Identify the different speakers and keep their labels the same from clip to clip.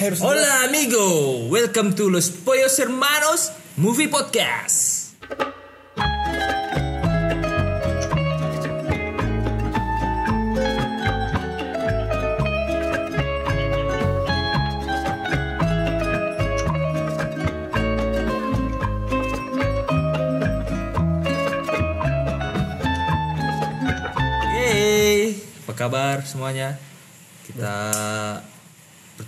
Speaker 1: Harus
Speaker 2: Hola amigo, welcome to Los Pollos Hermanos Movie Podcast. Yeay, apa kabar semuanya? Kita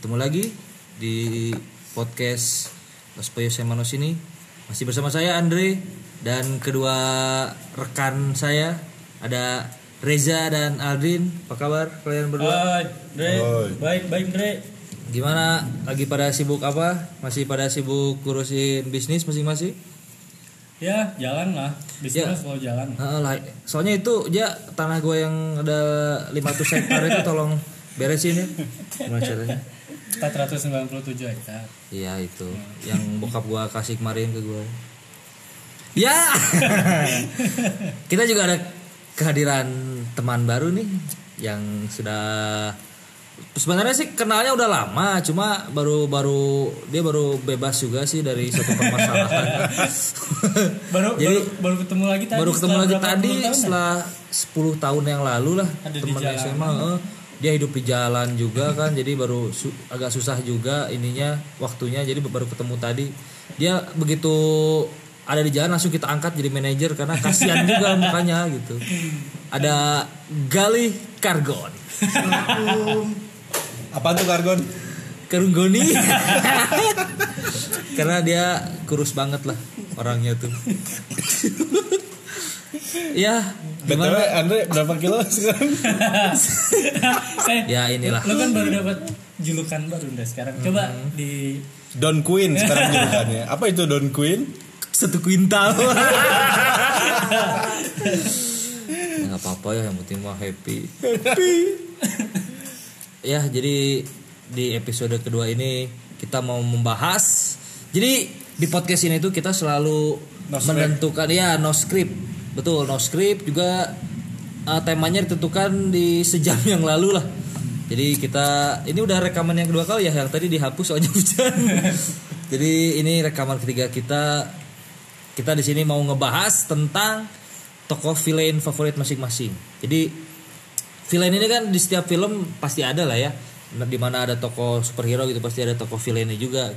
Speaker 2: bertemu lagi di podcast Los Pollos Hermanos ini masih bersama saya Andre dan kedua rekan saya ada Reza dan Aldrin. Apa kabar kalian berdua?
Speaker 3: Hai, Dre.
Speaker 1: Hai.
Speaker 3: Baik, baik, Dre.
Speaker 2: Gimana? Lagi pada sibuk apa? Masih pada sibuk ngurusin bisnis masing-masing?
Speaker 3: Ya, jalan lah. Bisnis
Speaker 2: Ya.
Speaker 3: selalu jalan.
Speaker 2: Lah. Soalnya itu ya tanah gue yang ada 500 hektar itu tolong beresin ya. Gimana caranya?
Speaker 3: 497 hektar.
Speaker 2: Iya itu yang bokap gua kasih kemarin ke gua. Ya. Kita juga ada kehadiran teman baru nih yang sudah sebenarnya sih kenalnya udah lama cuma baru baru dia baru bebas juga sih dari satu permasalahan.
Speaker 3: Baru
Speaker 2: Jadi
Speaker 3: baru, baru ketemu lagi tadi.
Speaker 2: baru ketemu lagi tadi
Speaker 3: ya?
Speaker 2: setelah 10 tahun yang lalu lah teman. SMA dia hidup di jalan juga kan jadi baru su- agak susah juga ininya waktunya. Jadi baru ketemu tadi. Dia begitu ada di jalan langsung kita angkat jadi manajer karena kasihan juga mukanya gitu. Ada Galih Kargon.
Speaker 1: Apa tuh kargon?
Speaker 2: Kerunggoni karena dia kurus banget lah orangnya tuh ya
Speaker 1: BTW
Speaker 2: gimana
Speaker 1: Andre berapa kilo sekarang?
Speaker 2: Ya inilah
Speaker 3: Lo kan baru dapat julukan baru udah sekarang. Coba
Speaker 2: Hmm.
Speaker 3: di
Speaker 1: Don Queen sekarang julukannya. Apa itu Don Queen?
Speaker 2: satu kuintal nggak apa-apa ya yang penting mah happy ya jadi di episode kedua ini kita mau membahas jadi di podcast ini tuh kita selalu
Speaker 1: No
Speaker 2: menentukan ya no script betul no script juga uh, temanya ditentukan di sejam yang lalu lah jadi kita ini udah rekaman yang kedua kali ya yang tadi dihapus soalnya hujan jadi ini rekaman ketiga kita kita di sini mau ngebahas tentang tokoh villain favorit masing-masing. Jadi villain ini kan di setiap film pasti ada lah ya. Di mana ada tokoh superhero gitu pasti ada tokoh villainnya juga.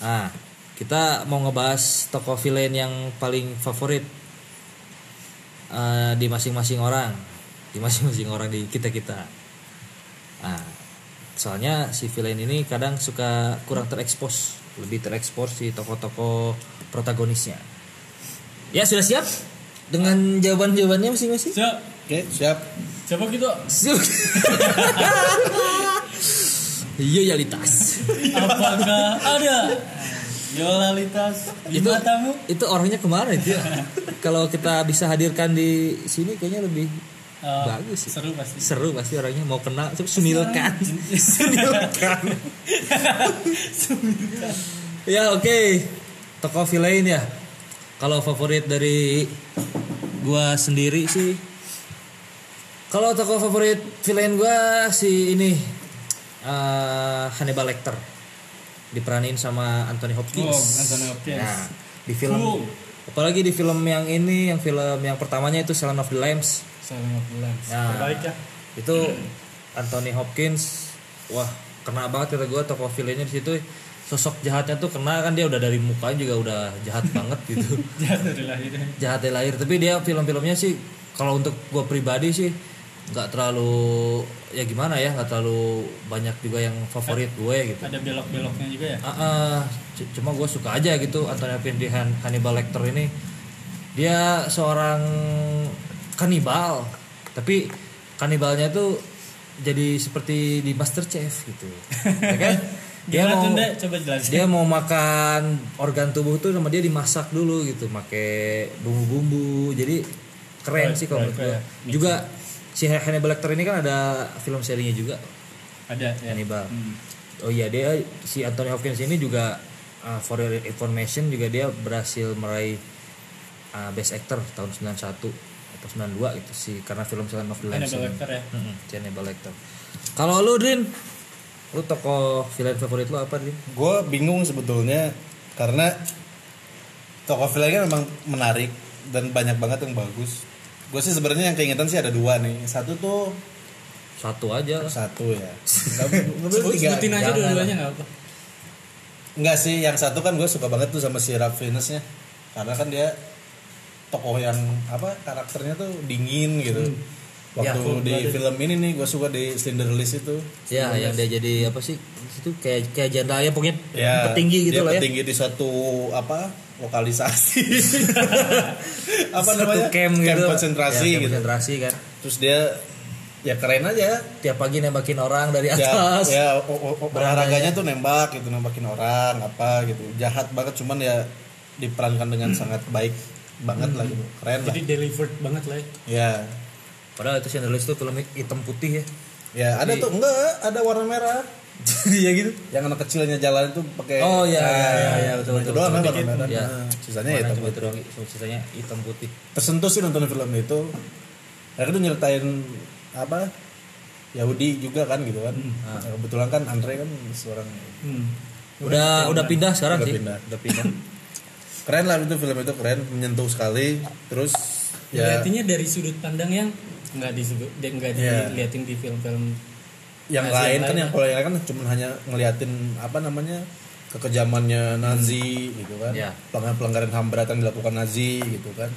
Speaker 2: Nah, kita mau ngebahas tokoh villain yang paling favorit eh, di masing-masing orang, di masing-masing orang di kita-kita. Nah, soalnya si villain ini kadang suka kurang terekspos, lebih terekspos si tokoh-tokoh protagonisnya. Ya sudah siap dengan jawaban-jawabannya masing-masing?
Speaker 3: Siap.
Speaker 1: Oke, siap.
Speaker 3: Coba gitu.
Speaker 2: Siap. Iya yalitas.
Speaker 3: Apakah ada Yolalitas di
Speaker 2: Itu
Speaker 3: matamu?
Speaker 2: itu orangnya ke mana itu ya? Kalau kita bisa hadirkan di sini kayaknya lebih
Speaker 3: Eh,
Speaker 2: bagus sih.
Speaker 3: Seru pasti.
Speaker 2: Seru pasti orangnya mau kena Coba sunilkan. sunilkan. ya oke. Tokoh villain ya. Kalau favorit dari gua sendiri sih kalau tokoh favorit villain gua si ini eh, Hannibal Lecter diperanin sama Anthony Hopkins.
Speaker 3: Oh, Anthony Hopkins.
Speaker 2: Nah, di film
Speaker 3: Cool.
Speaker 2: apalagi di film yang ini yang film yang pertamanya itu Silent of the Lambs.
Speaker 3: Saling bulan.
Speaker 2: Nah,
Speaker 3: Terbaik ya.
Speaker 2: Itu Anthony Hopkins wah kena banget kata gue tokoh villainnya di situ sosok jahatnya tuh kena kan dia udah dari mukanya juga udah jahat banget gitu
Speaker 3: Jahat dari lahirnya.
Speaker 2: jahat dari lahir tapi dia film-filmnya sih kalau untuk gue pribadi sih nggak terlalu ya gimana ya nggak terlalu banyak juga yang favorit gue gitu.
Speaker 3: Ada belok-beloknya juga ya.
Speaker 2: Ah, c- cuma gue suka aja gitu Anthony Hopkins Han- Hannibal Lecter ini. Dia seorang kanibal tapi kanibalnya tuh jadi seperti di Master Chef gitu. Ya kan? Dia
Speaker 3: Gimana
Speaker 2: mau
Speaker 3: tuh, Ndek? Coba jelasin.
Speaker 2: dia mau makan organ tubuh tuh sama dia dimasak dulu gitu pakai bumbu-bumbu. Jadi keren
Speaker 3: Right,
Speaker 2: sih kalau menurut gue juga si Hannibal Lecter ini kan ada film serinya juga
Speaker 3: Ada ya.
Speaker 2: Hannibal
Speaker 3: Hmm.
Speaker 2: Oh iya dia si Anthony Hopkins ini juga uh, for your information juga dia berhasil meraih uh, best actor tahun 91 atau 92 gitu sih karena film Silent of the Lambs.
Speaker 3: Hannibal. Lecter ya.
Speaker 2: Mm-mm, si Hannibal Lecter. Kalau lu Drin Lu tokoh villain favorit lu apa, Dim?
Speaker 1: gue bingung sebetulnya karena tokoh villainnya memang menarik dan banyak banget yang bagus gue sih sebenarnya yang keingetan sih ada dua nih. Satu tuh
Speaker 2: Satu aja. Lah.
Speaker 1: satu ya. Nggak- nggak boleh
Speaker 3: Sebut,
Speaker 1: tiga.
Speaker 3: sebutin aja dua-duanya nggak apa
Speaker 1: Enggak sih, yang satu kan gue suka banget tuh sama si Ralph Fiennesnya. Karena kan dia tokoh yang apa karakternya tuh dingin gitu Waktu
Speaker 2: Ya,
Speaker 1: di film ini nih gue suka di Slender List itu.
Speaker 2: Ya, yang dia jadi apa sih? Itu kayak kayak jenderal ya pokoknya
Speaker 1: ya,
Speaker 2: petinggi gitu
Speaker 1: dia
Speaker 2: lah ya.
Speaker 1: petinggi di suatu apa lokalisasi. Apa
Speaker 2: Satu
Speaker 1: namanya?
Speaker 2: camp gitu.
Speaker 1: konsentrasi
Speaker 2: Ya, camp
Speaker 1: gitu.
Speaker 2: konsentrasi kan.
Speaker 1: terus dia ya keren aja.
Speaker 2: Tiap pagi nembakin orang dari
Speaker 1: ya,
Speaker 2: atas.
Speaker 1: ya o- o- o- olahraganya tuh nembak gitu nembakin orang apa gitu. Jahat banget cuman ya diperankan dengan sangat baik banget lah gitu. Keren lah.
Speaker 3: jadi delivered banget lah ya.
Speaker 1: ya
Speaker 2: Padahal itu Chandler itu film hitam putih ya.
Speaker 1: ya ada tuh enggak ada warna merah
Speaker 2: Iya gitu.
Speaker 1: yang anak kecilnya jalan itu pakai
Speaker 2: Oh, iya,
Speaker 1: Nah,
Speaker 2: iya, iya, betul,
Speaker 1: itu
Speaker 2: betul,
Speaker 1: doang kan
Speaker 2: betul.
Speaker 1: warna merah
Speaker 2: Ya.
Speaker 1: Nah, sisanya ya
Speaker 2: Warna
Speaker 1: hitam
Speaker 2: cuma itu
Speaker 1: putih
Speaker 2: doang, sisanya hitam putih.
Speaker 1: tersentuh sih nonton film itu Akhirnya tuh nyeritain apa Yahudi juga kan gitu kan
Speaker 2: Hmm.
Speaker 1: Nah, kebetulan kan Andre kan seorang
Speaker 3: Hmm.
Speaker 2: Udah udah pindah sekarang
Speaker 1: Udah
Speaker 2: sih.
Speaker 1: pindah.
Speaker 2: Udah pindah.
Speaker 1: keren lah itu film itu keren menyentuh sekali terus ya
Speaker 3: Artinya dari sudut pandang yang nggak disebut dia nggak diliatin di film-film
Speaker 1: yang
Speaker 3: Nazi
Speaker 1: lain
Speaker 3: yang
Speaker 1: kan
Speaker 3: lain.
Speaker 1: yang kalau yang lain kan cuma hanya ngeliatin apa namanya kekejamannya Nazi gitu kan.
Speaker 2: Ya.
Speaker 1: pelanggaran pelanggaran ham berat yang dilakukan Nazi gitu kan.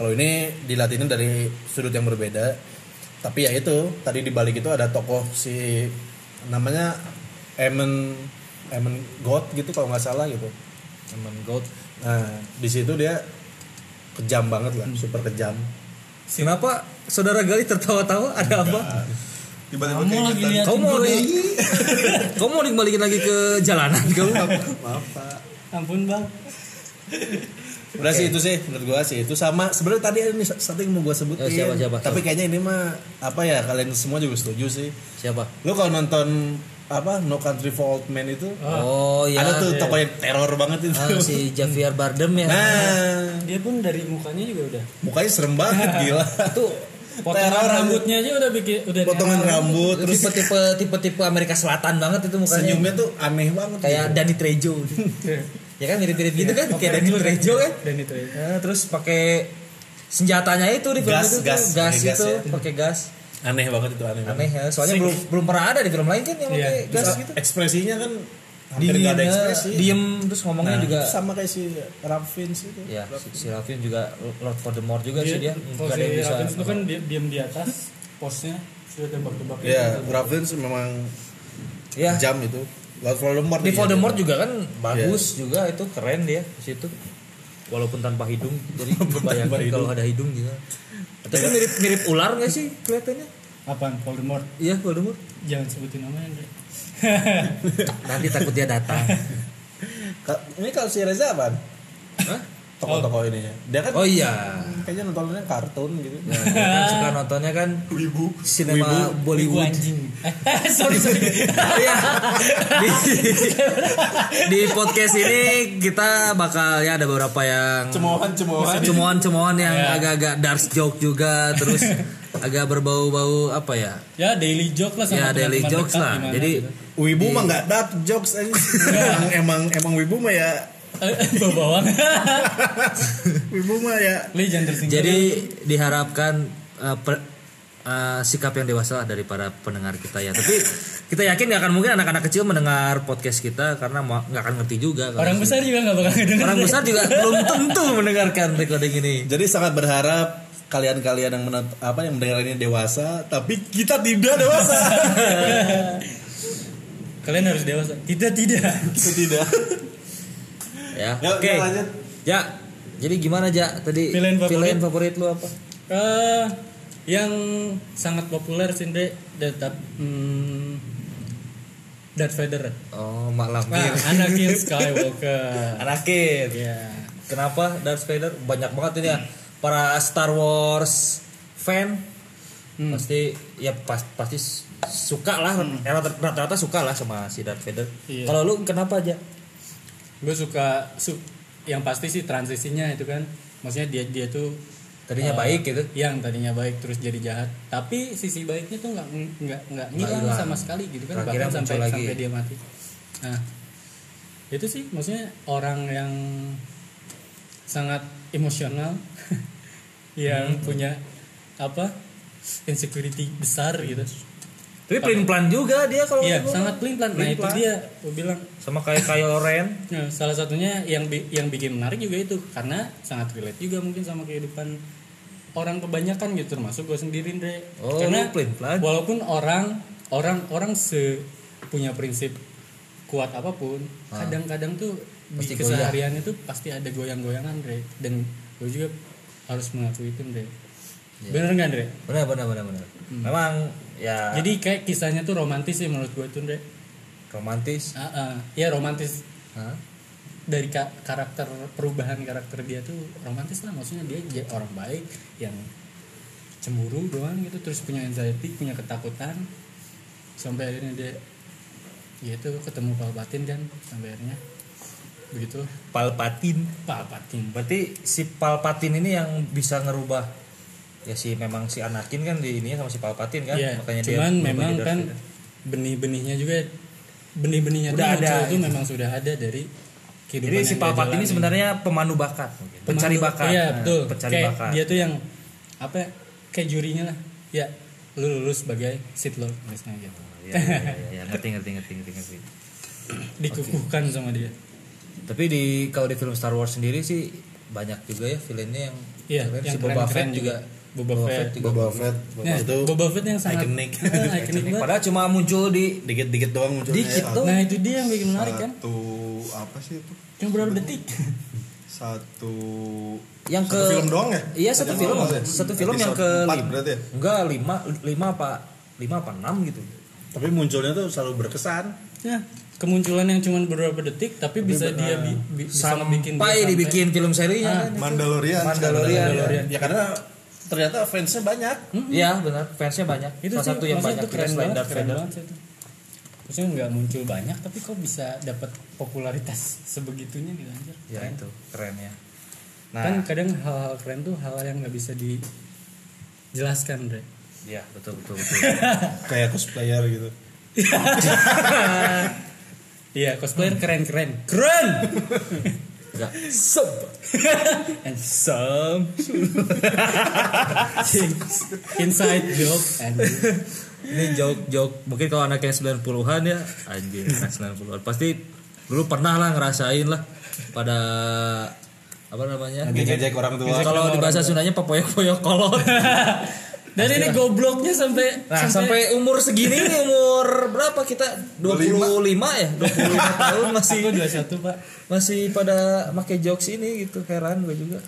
Speaker 1: Kalau ini dilatinin dari sudut yang berbeda. Tapi ya itu tadi di balik itu ada tokoh si namanya Eamon Eamon God gitu kalau nggak salah gitu.
Speaker 2: Temen gold.
Speaker 1: nah di situ dia kejam banget lah super kejam
Speaker 2: Kenapa saudara Gali tertawa-tawa? Ada apa?
Speaker 1: tiba-tiba
Speaker 3: kamu lagi lihat
Speaker 2: Kamu mau di, kamu mau dikembalikan lagi ke jalanan kamu?
Speaker 1: maaf pak
Speaker 3: ampun bang
Speaker 1: Udah sih itu sih menurut gua sih itu sama sebenarnya tadi nih satu yang mau gua sebutin.
Speaker 2: Eh, siapa, siapa?
Speaker 1: Tapi kayaknya ini mah apa ya kalian semua juga setuju sih.
Speaker 2: Siapa?
Speaker 1: Lu kalau nonton apa No Country for Old Men itu
Speaker 2: Oh iya.
Speaker 1: ada tuh tokoh yang teror banget itu.
Speaker 2: Ah, si Javier Bardem ya.
Speaker 1: Nah,
Speaker 3: dia pun dari mukanya juga udah
Speaker 1: mukanya serem banget gila.
Speaker 2: Itu
Speaker 3: potongan
Speaker 1: Teror.
Speaker 3: rambutnya aja udah bikin udah
Speaker 1: Potongan
Speaker 3: teror.
Speaker 1: rambut terus
Speaker 2: tipe-tipe tipe-tipe Amerika Selatan banget itu mukanya.
Speaker 1: senyumnya tuh aneh banget.
Speaker 2: kayak
Speaker 1: gitu.
Speaker 2: Danny Trejo. ya kan mirip-mirip gitu kan kayak Danny Trejo kan.
Speaker 3: dan itu ya.
Speaker 2: Nah, terus pakai senjatanya itu di film
Speaker 1: Gas,
Speaker 2: itu tuh,
Speaker 1: gas,
Speaker 2: gas
Speaker 1: pakai gas
Speaker 2: itu
Speaker 1: ya.
Speaker 2: pakai gas
Speaker 1: aneh banget itu aneh. banget.
Speaker 2: aneh ya soalnya belum belum pernah ada di film lain kan yang
Speaker 3: Iya.
Speaker 2: pakai gas gitu
Speaker 1: ekspresinya kan hampir
Speaker 2: diem
Speaker 1: nggak ada
Speaker 2: ya,
Speaker 1: ekspresi.
Speaker 2: diem terus ngomongnya
Speaker 1: Nah,
Speaker 2: juga
Speaker 1: itu sama kayak si Ralph Fiennes itu.
Speaker 2: ya si, si Ralphie juga Lord Voldemort juga sih dia nggak ada
Speaker 3: si
Speaker 2: yang bisa
Speaker 3: Raffins itu kan dia diam di atas posnya sudah tebak-tebak
Speaker 1: Ya, Ralph Fiennes memang
Speaker 2: ya
Speaker 1: jam itu. Lord Voldemort.
Speaker 2: di Voldemort
Speaker 1: dia.
Speaker 2: juga kan bagus juga itu keren dia di situ walaupun tanpa hidung jadi bayangin kalau ada hidung gitu tapi mirip mirip ular nggak sih kelihatannya?
Speaker 3: Apaan Voldemort?
Speaker 2: Iya Voldemort.
Speaker 3: Jangan sebutin namanya
Speaker 2: nanti takut dia datang.
Speaker 1: Ka- Ini kalau si Reza apaan?
Speaker 2: Hah?
Speaker 1: Tokoh-tokoh ininya. Dia kan
Speaker 2: oh iya
Speaker 1: kayaknya nontonnya kartun gitu.
Speaker 2: Ya, dia kan suka nontonnya kan
Speaker 1: Wibu.
Speaker 2: sinema
Speaker 3: Ibu
Speaker 2: Bollywood
Speaker 3: anjing eh, sorry sorry
Speaker 2: Iya. di, di podcast ini kita bakal ya ada beberapa yang
Speaker 1: Cemoohan-cemoohan.
Speaker 2: cemohan-cemohan yang
Speaker 3: Ya.
Speaker 2: agak-agak dark joke juga terus agak berbau-bau apa ya
Speaker 3: ya daily joke lah sama
Speaker 2: ya daily jokes lah jadi
Speaker 3: gitu.
Speaker 1: Wibu mah nggak dark jokes aja. emang, emang emang Wibu mah ya
Speaker 3: Eh, bawa bawang
Speaker 1: Wibu mah ya.
Speaker 3: Li jangan tersinggung.
Speaker 2: Jadi diharapkan uh, per- uh, sikap yang dewasa lah dari para pendengar kita ya. Tapi kita yakin nggak akan mungkin anak-anak kecil mendengar podcast kita karena nggak akan ngerti juga
Speaker 3: orang
Speaker 2: sih.
Speaker 3: besar juga nggak bakal ngedenger
Speaker 2: orang besar juga belum tentu mendengarkan recording ini.
Speaker 1: Jadi sangat berharap kalian-kalian yang menont- apa yang mendengar ini dewasa tapi kita tidak dewasa.
Speaker 3: Kalian harus dewasa. Kita tidak.
Speaker 1: Kita tidak
Speaker 2: ya. Oke.
Speaker 1: Lanjut.
Speaker 2: ya jadi gimana ja? Tadi
Speaker 3: Villain favorit?
Speaker 2: villain favorit lu apa?
Speaker 3: Eh, yang sangat populer sih Dek, tetap hmm, Darth Vader.
Speaker 2: Oh mak
Speaker 3: Nah, Anakin Skywalker.
Speaker 2: Anakin.
Speaker 3: Ya
Speaker 2: kenapa Darth Vader? Banyak banget ini ya. Para Star Wars fan
Speaker 3: Hmm.
Speaker 2: pasti ya pas, pasti suka lah. Rata- rata-rata suka lah sama si Darth Vader.
Speaker 3: Iya.
Speaker 2: kalau lu kenapa aja
Speaker 3: gue suka su yang pasti sih transisinya itu kan maksudnya dia dia tuh
Speaker 2: tadinya baik gitu
Speaker 3: yang tadinya baik terus jadi jahat tapi sisi baiknya tuh nggak nggak nggak ngilang
Speaker 2: hilang.
Speaker 3: sama sekali gitu kan
Speaker 2: Terakhirnya
Speaker 3: bahkan sampai
Speaker 2: lagi.
Speaker 3: sampai dia mati nah itu sih maksudnya orang yang sangat emosional yang
Speaker 2: Hmm.
Speaker 3: punya apa insecurity besar gitu
Speaker 2: tapi pelin pelan juga dia kalau
Speaker 3: iya sangat pelin pelan nah itu dia gue bilang
Speaker 2: sama kayak Kylo Ren
Speaker 3: Nah, salah satunya yang bi- yang bikin menarik juga itu karena sangat relate juga mungkin sama kehidupan orang kebanyakan gitu termasuk gue sendiri Andre.
Speaker 2: Oh,
Speaker 3: karena
Speaker 2: lu pelin-pelan.
Speaker 3: walaupun orang orang orang se punya prinsip kuat apa pun kadang-kadang tuh
Speaker 2: Ah. Pasti
Speaker 3: di keseharian itu pasti ada goyang-goyangan Andre dan gue juga harus mengakui itu Andre.
Speaker 2: Iya.
Speaker 3: bener nggak Andre?
Speaker 2: benar benar benar benar memang ya.
Speaker 3: Jadi kayak kisahnya tuh romantis sih menurut gue tuh Andre.
Speaker 2: romantis?
Speaker 3: Ah, ah. ya romantis.
Speaker 2: Hah?
Speaker 3: dari ka- karakter perubahan karakter dia tuh romantis lah. Maksudnya dia j- orang baik yang cemburu doang gitu. Terus punya anxiety punya ketakutan. Sampai akhirnya dia gitu ketemu Palpatine kan sampai akhirnya. Begitu.
Speaker 2: Palpatine
Speaker 3: Palpatine
Speaker 2: berarti si Palpatine ini yang bisa ngerubah ya si memang si Anakin kan di ininya sama si Palpatine kan
Speaker 3: Iya,
Speaker 2: makanya dia
Speaker 3: cuman
Speaker 2: berubah
Speaker 3: memang kan benih-benihnya juga benih-benihnya
Speaker 2: Udah ada,
Speaker 3: itu
Speaker 2: gitu.
Speaker 3: memang sudah ada dari kehidupan
Speaker 2: jadi si
Speaker 3: dia
Speaker 2: Palpatine ini sebenarnya pemandu bakat mungkin. pencari
Speaker 3: Pemandu-
Speaker 2: bakat.
Speaker 3: Iya
Speaker 2: Nah,
Speaker 3: betul.
Speaker 2: Pencari
Speaker 3: kayak
Speaker 2: bakat.
Speaker 3: dia tuh yang apa ya, kayak jurinya lah. Ya lu lulus sebagai Sith Lord misalnya gitu.
Speaker 2: Iya, iya, iya, iya, ngerti ngerti ngerti ngerti ngerti.
Speaker 3: Dikukuhkan sama dia.
Speaker 2: Tapi di kalau di film Star Wars sendiri sih banyak juga ya villainnya yang
Speaker 3: Iya,
Speaker 2: keren.
Speaker 3: yang
Speaker 2: si Boba Fett juga
Speaker 3: Boba Fett.
Speaker 2: juga
Speaker 1: Boba Fett
Speaker 3: Nah,
Speaker 1: itu
Speaker 3: Boba Fett yang sangat. Ah, banget.
Speaker 2: padahal cuma muncul di
Speaker 1: dikit-dikit doang munculnya
Speaker 2: Dikit
Speaker 1: ya.
Speaker 2: doang.
Speaker 3: Nah itu dia yang bikin menarik kan
Speaker 4: satu apa sih itu
Speaker 3: Cuma berapa detik
Speaker 4: satu
Speaker 2: yang
Speaker 4: satu
Speaker 2: ke
Speaker 4: film doang ya
Speaker 2: iya satu film satu film yang ke
Speaker 4: Episode empat
Speaker 2: lim-
Speaker 4: berarti ya
Speaker 2: enggak lima lima apa lima apa enam gitu
Speaker 1: tapi munculnya tuh selalu berkesan
Speaker 3: Ya kemunculan yang cuma beberapa detik Tapi bisa dia bi bi- bisa dia
Speaker 2: sampai dibikin film serinya kan.
Speaker 4: Mandalorian
Speaker 2: Mandalorian.
Speaker 3: Mandalorian.
Speaker 1: ya karena ternyata fansnya banyak.
Speaker 2: Iya benar. Fansnya banyak.
Speaker 3: Itu
Speaker 2: salah
Speaker 3: sih,
Speaker 2: satu yang banyak.
Speaker 3: itu keren
Speaker 2: selain
Speaker 3: banget,
Speaker 2: Darth
Speaker 3: keren
Speaker 2: Vader.
Speaker 3: Maksudnya nggak muncul banyak tapi kok bisa dapat popularitas sebegitunya gitu anjir.
Speaker 2: ya itu keren ya. Nah.
Speaker 3: Kan kadang hal-hal keren tuh hal yang nggak bisa dijelaskan, Dre.
Speaker 2: iya betul betul betul.
Speaker 1: Kayak cosplayer gitu.
Speaker 3: Iya, cosplayer keren-keren. Keren.
Speaker 2: Enggak sub.
Speaker 3: And some inside joke and
Speaker 2: ini joke joke. Mungkin kalau anaknya 90-an ya anjing anak 90-an pasti dulu pernah lah ngerasain lah pada apa namanya?
Speaker 1: Ngejek orang tua.
Speaker 2: Kalau di bahasa Sundanya pepoyok-poyok kolot
Speaker 3: dan ini gobloknya sampai
Speaker 2: Nah, sampai umur segini nih umur berapa kita 25 ya 25 tahun masih
Speaker 3: aku 21, Pak.
Speaker 2: masih pada make jokes ini gitu heran gue juga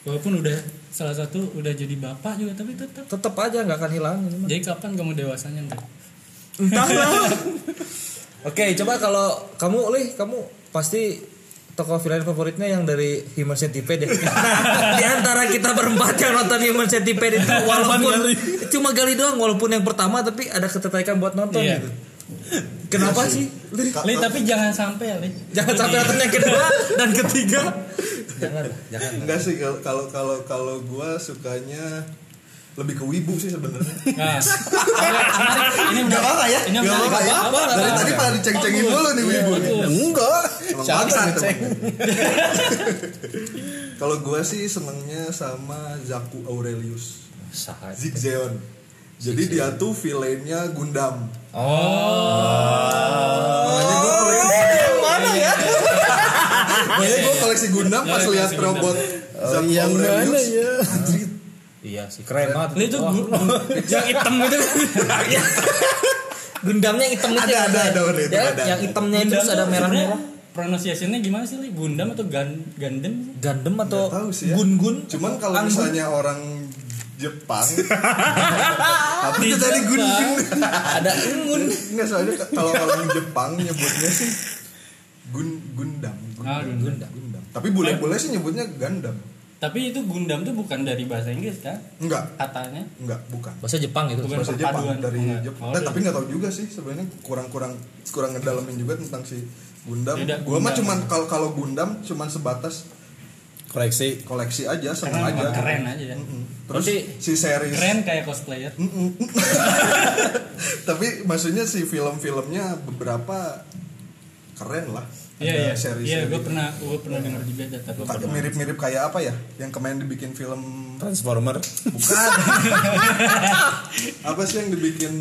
Speaker 3: Walaupun udah salah satu udah jadi bapak juga tapi tetap.
Speaker 2: tetap aja nggak akan hilang ini mah.
Speaker 3: Jadi kapan kamu dewasanya, Dre?
Speaker 2: entahlah oke coba kalau kamu lih kamu pasti tokoh villain favoritnya yang dari Human Centipede. Ya di antara kita berempat yang nonton Human Centipede itu walaupun cuma gali doang walaupun yang pertama tapi ada ketertarikan buat nonton
Speaker 3: Iya.
Speaker 2: gitu. Kenapa sih. Lih?
Speaker 3: Li, tapi jangan sampai ya, Li.
Speaker 2: jangan sampai nonton yang kedua dan ketiga. Jangan jangan.
Speaker 4: Enggak sih kalau kalau kalau kalau gua sukanya lebih ke wibu sih sebenarnya
Speaker 3: Nah, ini
Speaker 4: apa ya?
Speaker 3: Ini
Speaker 4: Gak
Speaker 3: menarik.
Speaker 4: apa ya?
Speaker 3: Apa, apa,
Speaker 4: Dari tadi pada diceng-cengin
Speaker 3: Oh,
Speaker 4: dulu nih
Speaker 3: iya,
Speaker 4: wibu. Enggak.
Speaker 1: Siapa.
Speaker 4: Kalau gua sih senengnya sama Zaku Aurelius. Zigzeon. Jadi dia tuh villainnya Gundam.
Speaker 2: oh
Speaker 4: Makanya gua koleksi
Speaker 1: mana ya
Speaker 4: Makanya gua koleksi Gundam pas lihat robot Zaku
Speaker 1: yang mana
Speaker 4: Aurelius.
Speaker 1: ya
Speaker 4: Anjir,
Speaker 2: iya sih keren banget
Speaker 3: Li itu gu- yang hitam gitu.
Speaker 2: Gundamnya hitam itu
Speaker 4: Ada,
Speaker 2: ya,
Speaker 4: ada,
Speaker 2: ya?
Speaker 4: ada, warna hitam,
Speaker 2: Ya,
Speaker 4: ada.
Speaker 2: yang hitamnya itu
Speaker 3: Gundam
Speaker 2: terus ada
Speaker 3: tuh
Speaker 2: merah-merah
Speaker 3: sebenarnya Pronunciation-nya gimana sih, Li? Gundam atau Gan Gundam? sih?
Speaker 2: Gundam atau
Speaker 4: sih ya.
Speaker 2: gun-gun
Speaker 4: Cuman kalau
Speaker 2: Anggun.
Speaker 4: misalnya orang Jepang Apa itu tadi Gundam?
Speaker 2: ada ungun
Speaker 4: Enggak soalnya kalau orang Jepang nyebutnya sih Gun Gundam.
Speaker 3: Ah, Gundam.
Speaker 4: Gundam. Tapi bule-bule sih nyebutnya Gundam.
Speaker 3: Tapi itu Gundam tuh bukan dari bahasa Inggris kan?
Speaker 4: Enggak,
Speaker 3: Katanya.
Speaker 4: enggak, bukan.
Speaker 2: bahasa Jepang itu
Speaker 3: Bukan.
Speaker 4: Bahasa Jepang
Speaker 3: perpaduan.
Speaker 4: dari
Speaker 3: Enggak.
Speaker 4: Jepang.
Speaker 3: Oh,
Speaker 4: Eh,
Speaker 3: iya.
Speaker 4: tapi nggak tahu juga sih sebenarnya kurang-kurang kurang ngedalamin juga tentang si Gundam.
Speaker 3: Beda
Speaker 4: Gua mah cuman kalau kalau Gundam cuman sebatas
Speaker 1: koleksi
Speaker 4: koleksi aja seneng
Speaker 3: karena
Speaker 4: aja
Speaker 3: keren aja ya
Speaker 4: Mm. terus
Speaker 2: Berarti-
Speaker 4: si series
Speaker 3: keren kayak cosplayer
Speaker 4: tapi maksudnya si film-filmnya beberapa keren lah
Speaker 3: iya iya. iya gue pernah gue pernah dengar juga data
Speaker 4: mirip-mirip kayak apa ya? Yang kemarin dibikin film
Speaker 1: transformer
Speaker 4: bukan apa sih yang dibikin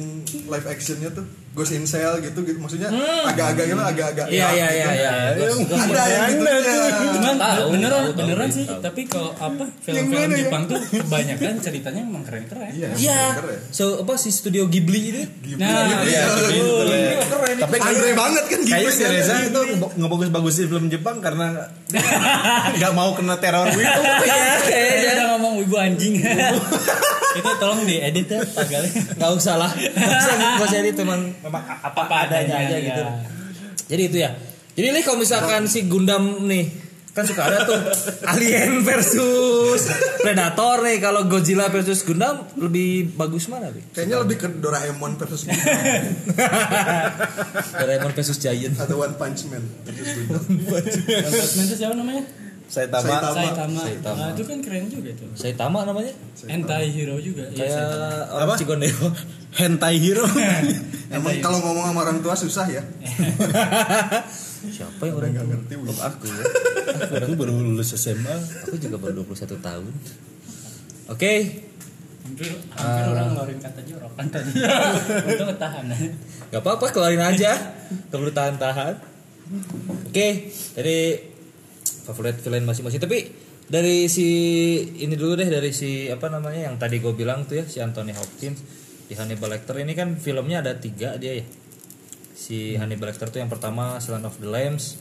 Speaker 4: live actionnya tuh Ghost in Shell gitu gitu maksudnya agak-agak gitu agak-agak
Speaker 2: Iya iya
Speaker 4: gitu.
Speaker 2: iya iya. Ghost-
Speaker 4: ada yang gitu
Speaker 3: cuman
Speaker 2: Tahu,
Speaker 3: beneran beneran
Speaker 2: tahu,
Speaker 3: sih
Speaker 2: tahu.
Speaker 3: tapi kalau apa film-film
Speaker 4: ya?
Speaker 3: Jepang tuh kebanyakan ceritanya emang keren keren
Speaker 4: iya
Speaker 2: Iya.
Speaker 4: keren.
Speaker 2: So apa si studio Ghibli itu?
Speaker 3: nah
Speaker 1: Iya,
Speaker 3: gitu.
Speaker 2: keren.
Speaker 1: tapi
Speaker 4: Andre banget kan gitu
Speaker 1: kayaknya si
Speaker 4: ya.
Speaker 1: Reza itu ngebagus-bagusin film Jepang karena nggak mau kena teror gitu
Speaker 2: Iya,
Speaker 3: Kita
Speaker 2: kayaknya.
Speaker 3: Wibu anjing itu tolong diedit ya pagalnya
Speaker 2: Enggak usah lah. Enggak usah memang memang apa,
Speaker 3: Apa
Speaker 2: adanya
Speaker 3: adanya,
Speaker 2: aja
Speaker 3: ya.
Speaker 2: gitu. Jadi itu ya. Jadi nih kalau misalkan si Gundam nih kan suka ada tuh Alien versus Predator nih kalau Godzilla versus Gundam lebih bagus mana nih?
Speaker 4: kayaknya lebih ke Doraemon versus Gundam
Speaker 2: Doraemon versus Giant.
Speaker 4: atau One Punch Man versus Gundam
Speaker 3: Batman itu siapa namanya
Speaker 1: saya tamat
Speaker 4: Saitama.
Speaker 3: Saitama.
Speaker 2: Saitama.
Speaker 3: Nah, itu kan keren juga tuh
Speaker 2: Saitama namanya?
Speaker 3: anti hero juga Iya,
Speaker 2: Kayak
Speaker 3: Saitama.
Speaker 2: orang Cigondewa.
Speaker 1: hentai hero
Speaker 4: emang kalau ngomong sama orang tua susah ya
Speaker 2: Siapa yang orang
Speaker 4: nggak
Speaker 2: tua?
Speaker 4: ngerti.
Speaker 2: Oh, aku ya.
Speaker 1: aku baru lulus SMA
Speaker 2: Aku juga baru 21 tahun. Oke,
Speaker 3: hampir hampir orang ngeluarin kata jorokan tadi untuk ketahan
Speaker 2: Gak apa-apa keluarin aja perlu tahan-tahan Oke Jadi Favorit villain masing-masing. Tapi Dari si Ini dulu deh Dari si Apa namanya Yang tadi gue bilang tuh ya Si Anthony Hopkins Di Hannibal Lecter ini kan Filmnya ada tiga dia ya. Si Hannibal Lecter tuh yang pertama Silent of the Lambs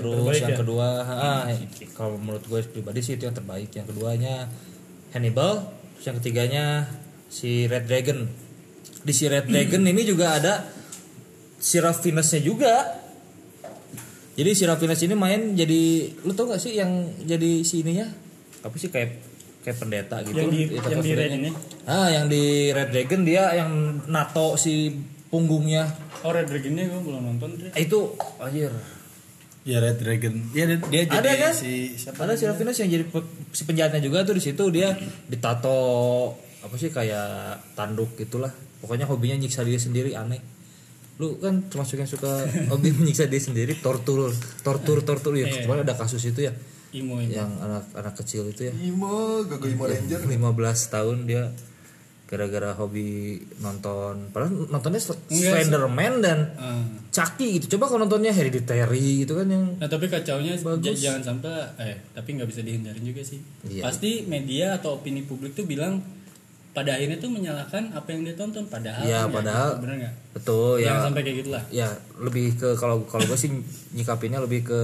Speaker 2: Terus
Speaker 3: terbaik
Speaker 2: yang
Speaker 3: ya?
Speaker 2: kedua ah, Kalau menurut gue pribadi sih itu yang terbaik. Yang keduanya Hannibal Terus yang ketiganya Si Red Dragon. Di si Red Dragon ini juga ada Serafinusnya juga jadi si Rafinus ini main jadi lu tau gak sih yang jadi si ininya? Apa sih kayak kayak pendeta gitu.
Speaker 3: Yang di
Speaker 2: Itu
Speaker 3: yang di red ini?
Speaker 2: Ah yang di Red Dragon dia yang nato si punggungnya.
Speaker 3: Oh red dragonnya gue belum nonton deh
Speaker 2: Eh, itu anjir.
Speaker 1: Ya Red Dragon. Ya dia, dia jadi
Speaker 2: ada kan?
Speaker 1: si siapa
Speaker 2: ada si Rafinus yang jadi pe- si penjahatnya juga tuh di situ. Dia ditato apa sih kayak tanduk gitulah. Pokoknya hobinya nyiksa diri sendiri aneh lu kan termasuk yang suka hobi menyiksa diri sendiri tortur tortur tortur ya
Speaker 3: Iya.
Speaker 2: kemarin ada kasus itu ya
Speaker 3: imo ini
Speaker 2: yang anak anak kecil itu ya
Speaker 4: Imo Gogo Imo Ranger
Speaker 2: 15 tahun dia gara-gara hobi nonton padahal nontonnya Slenderman dan
Speaker 3: Ah.
Speaker 2: Chucky gitu coba kalau nontonnya Hereditary gitu kan yang
Speaker 3: Nah tapi kacaunya
Speaker 2: Bagus.
Speaker 3: jangan sampai eh tapi nggak bisa dihindarin juga sih.
Speaker 2: Iya.
Speaker 3: Pasti media atau opini publik tuh bilang pada akhirnya tuh menyalahkan apa yang dia tonton padahal
Speaker 2: Iya,
Speaker 3: kan ya,
Speaker 2: padahal.
Speaker 3: bener nggak?
Speaker 2: betul
Speaker 3: Jangan
Speaker 2: ya
Speaker 3: sampai kayak gitulah.
Speaker 2: ya lebih ke kalau kalau gue sih nyikapinnya lebih ke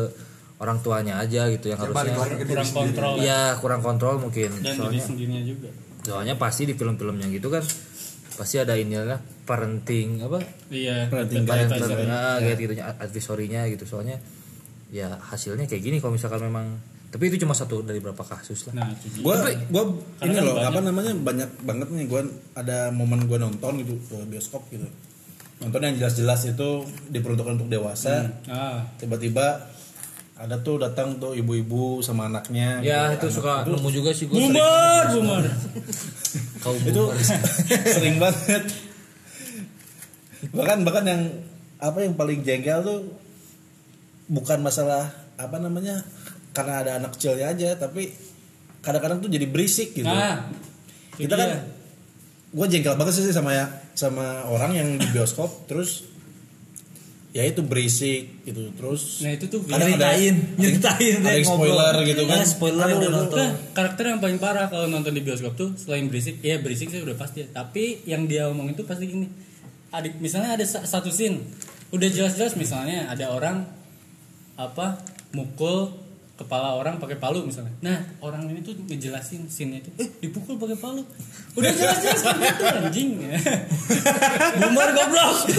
Speaker 2: orang tuanya aja gitu yang
Speaker 4: Ya,
Speaker 2: harusnya
Speaker 4: diri
Speaker 3: Kurang
Speaker 4: sendiri.
Speaker 3: kontrol
Speaker 2: ya kurang kontrol mungkin
Speaker 3: dan diri
Speaker 2: soalnya
Speaker 3: sendirinya juga.
Speaker 2: soalnya pasti di film-filmnya gitu kan pasti ada inilah parenting apa
Speaker 3: Iya.
Speaker 1: Parenting
Speaker 3: advisor.
Speaker 2: parenting ah, gitu gitunya advisory-nya gitu soalnya ya hasilnya kayak gini kalau misalkan memang tapi itu cuma satu dari berapa kasus lah
Speaker 3: Nah itu
Speaker 1: gue gue ini
Speaker 3: kan
Speaker 1: loh
Speaker 3: banyak.
Speaker 1: apa namanya banyak banget nih gue ada momen gue nonton gitu ke bioskop gitu nonton yang jelas-jelas itu diperuntukkan untuk dewasa
Speaker 3: Ah.
Speaker 1: tiba-tiba ada tuh datang tuh ibu-ibu sama anaknya
Speaker 2: ya
Speaker 1: gitu.
Speaker 2: itu
Speaker 1: Anak-
Speaker 2: suka nemu juga sih gue
Speaker 3: Bumbar, bumbar.
Speaker 2: kau
Speaker 1: itu sering banget bahkan bahkan yang apa yang paling jengkel tuh bukan masalah apa namanya karena ada anak kecilnya aja tapi kadang-kadang tuh jadi berisik gitu.
Speaker 3: Nah,
Speaker 1: kita kan gue jengkel banget sih sama ya sama orang yang di bioskop terus ya itu berisik gitu terus
Speaker 3: Nah, itu tuh
Speaker 1: kadang ada
Speaker 2: nyeritain nyeritain
Speaker 1: ada yang spoiler gitu kan.
Speaker 2: Ya, spoiler
Speaker 1: Aduh,
Speaker 2: udah
Speaker 1: itu-
Speaker 2: nonton.
Speaker 3: Nah, karakter yang paling parah kalau nonton di bioskop tuh selain berisik, ya berisik sih udah pasti. Tapi yang dia omong itu pasti gini. Adik misalnya ada sa- satu scene, udah jelas-jelas misalnya ada orang apa mukul kepala orang pakai palu misalnya. Nah, orang ini tuh ngejelasin scene itu, eh dipukul pakai palu. Udah jelas-jelas kan gitu anjing. Bumbar goblok.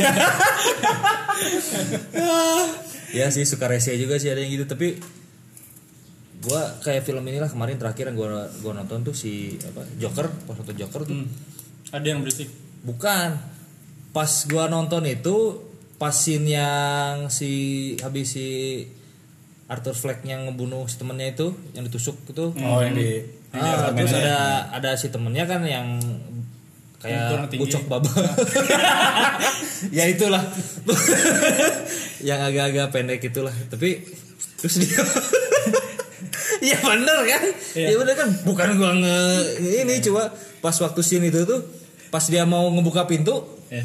Speaker 2: ya sih suka rese juga sih ada yang gitu tapi gua kayak film inilah kemarin terakhir yang gua gua nonton tuh si apa Joker pas satu Joker tuh
Speaker 3: Hmm, Ada yang berisik.
Speaker 2: bukan pas gua nonton itu pas scene yang si habis si Arthur Fleck yang ngebunuh si temennya itu yang ditusuk itu.
Speaker 1: Oh yang di
Speaker 2: Ah, terus ada ada si temennya kan yang kayak ucok baba. Ya itulah. Yang agak-agak pendek itulah. Tapi terus dia Iya bener kan?
Speaker 3: Iya.
Speaker 2: Iya bener kan? Bukan gua nge ini coba pas waktu scene itu tuh pas dia mau ngebuka pintu
Speaker 3: Ya.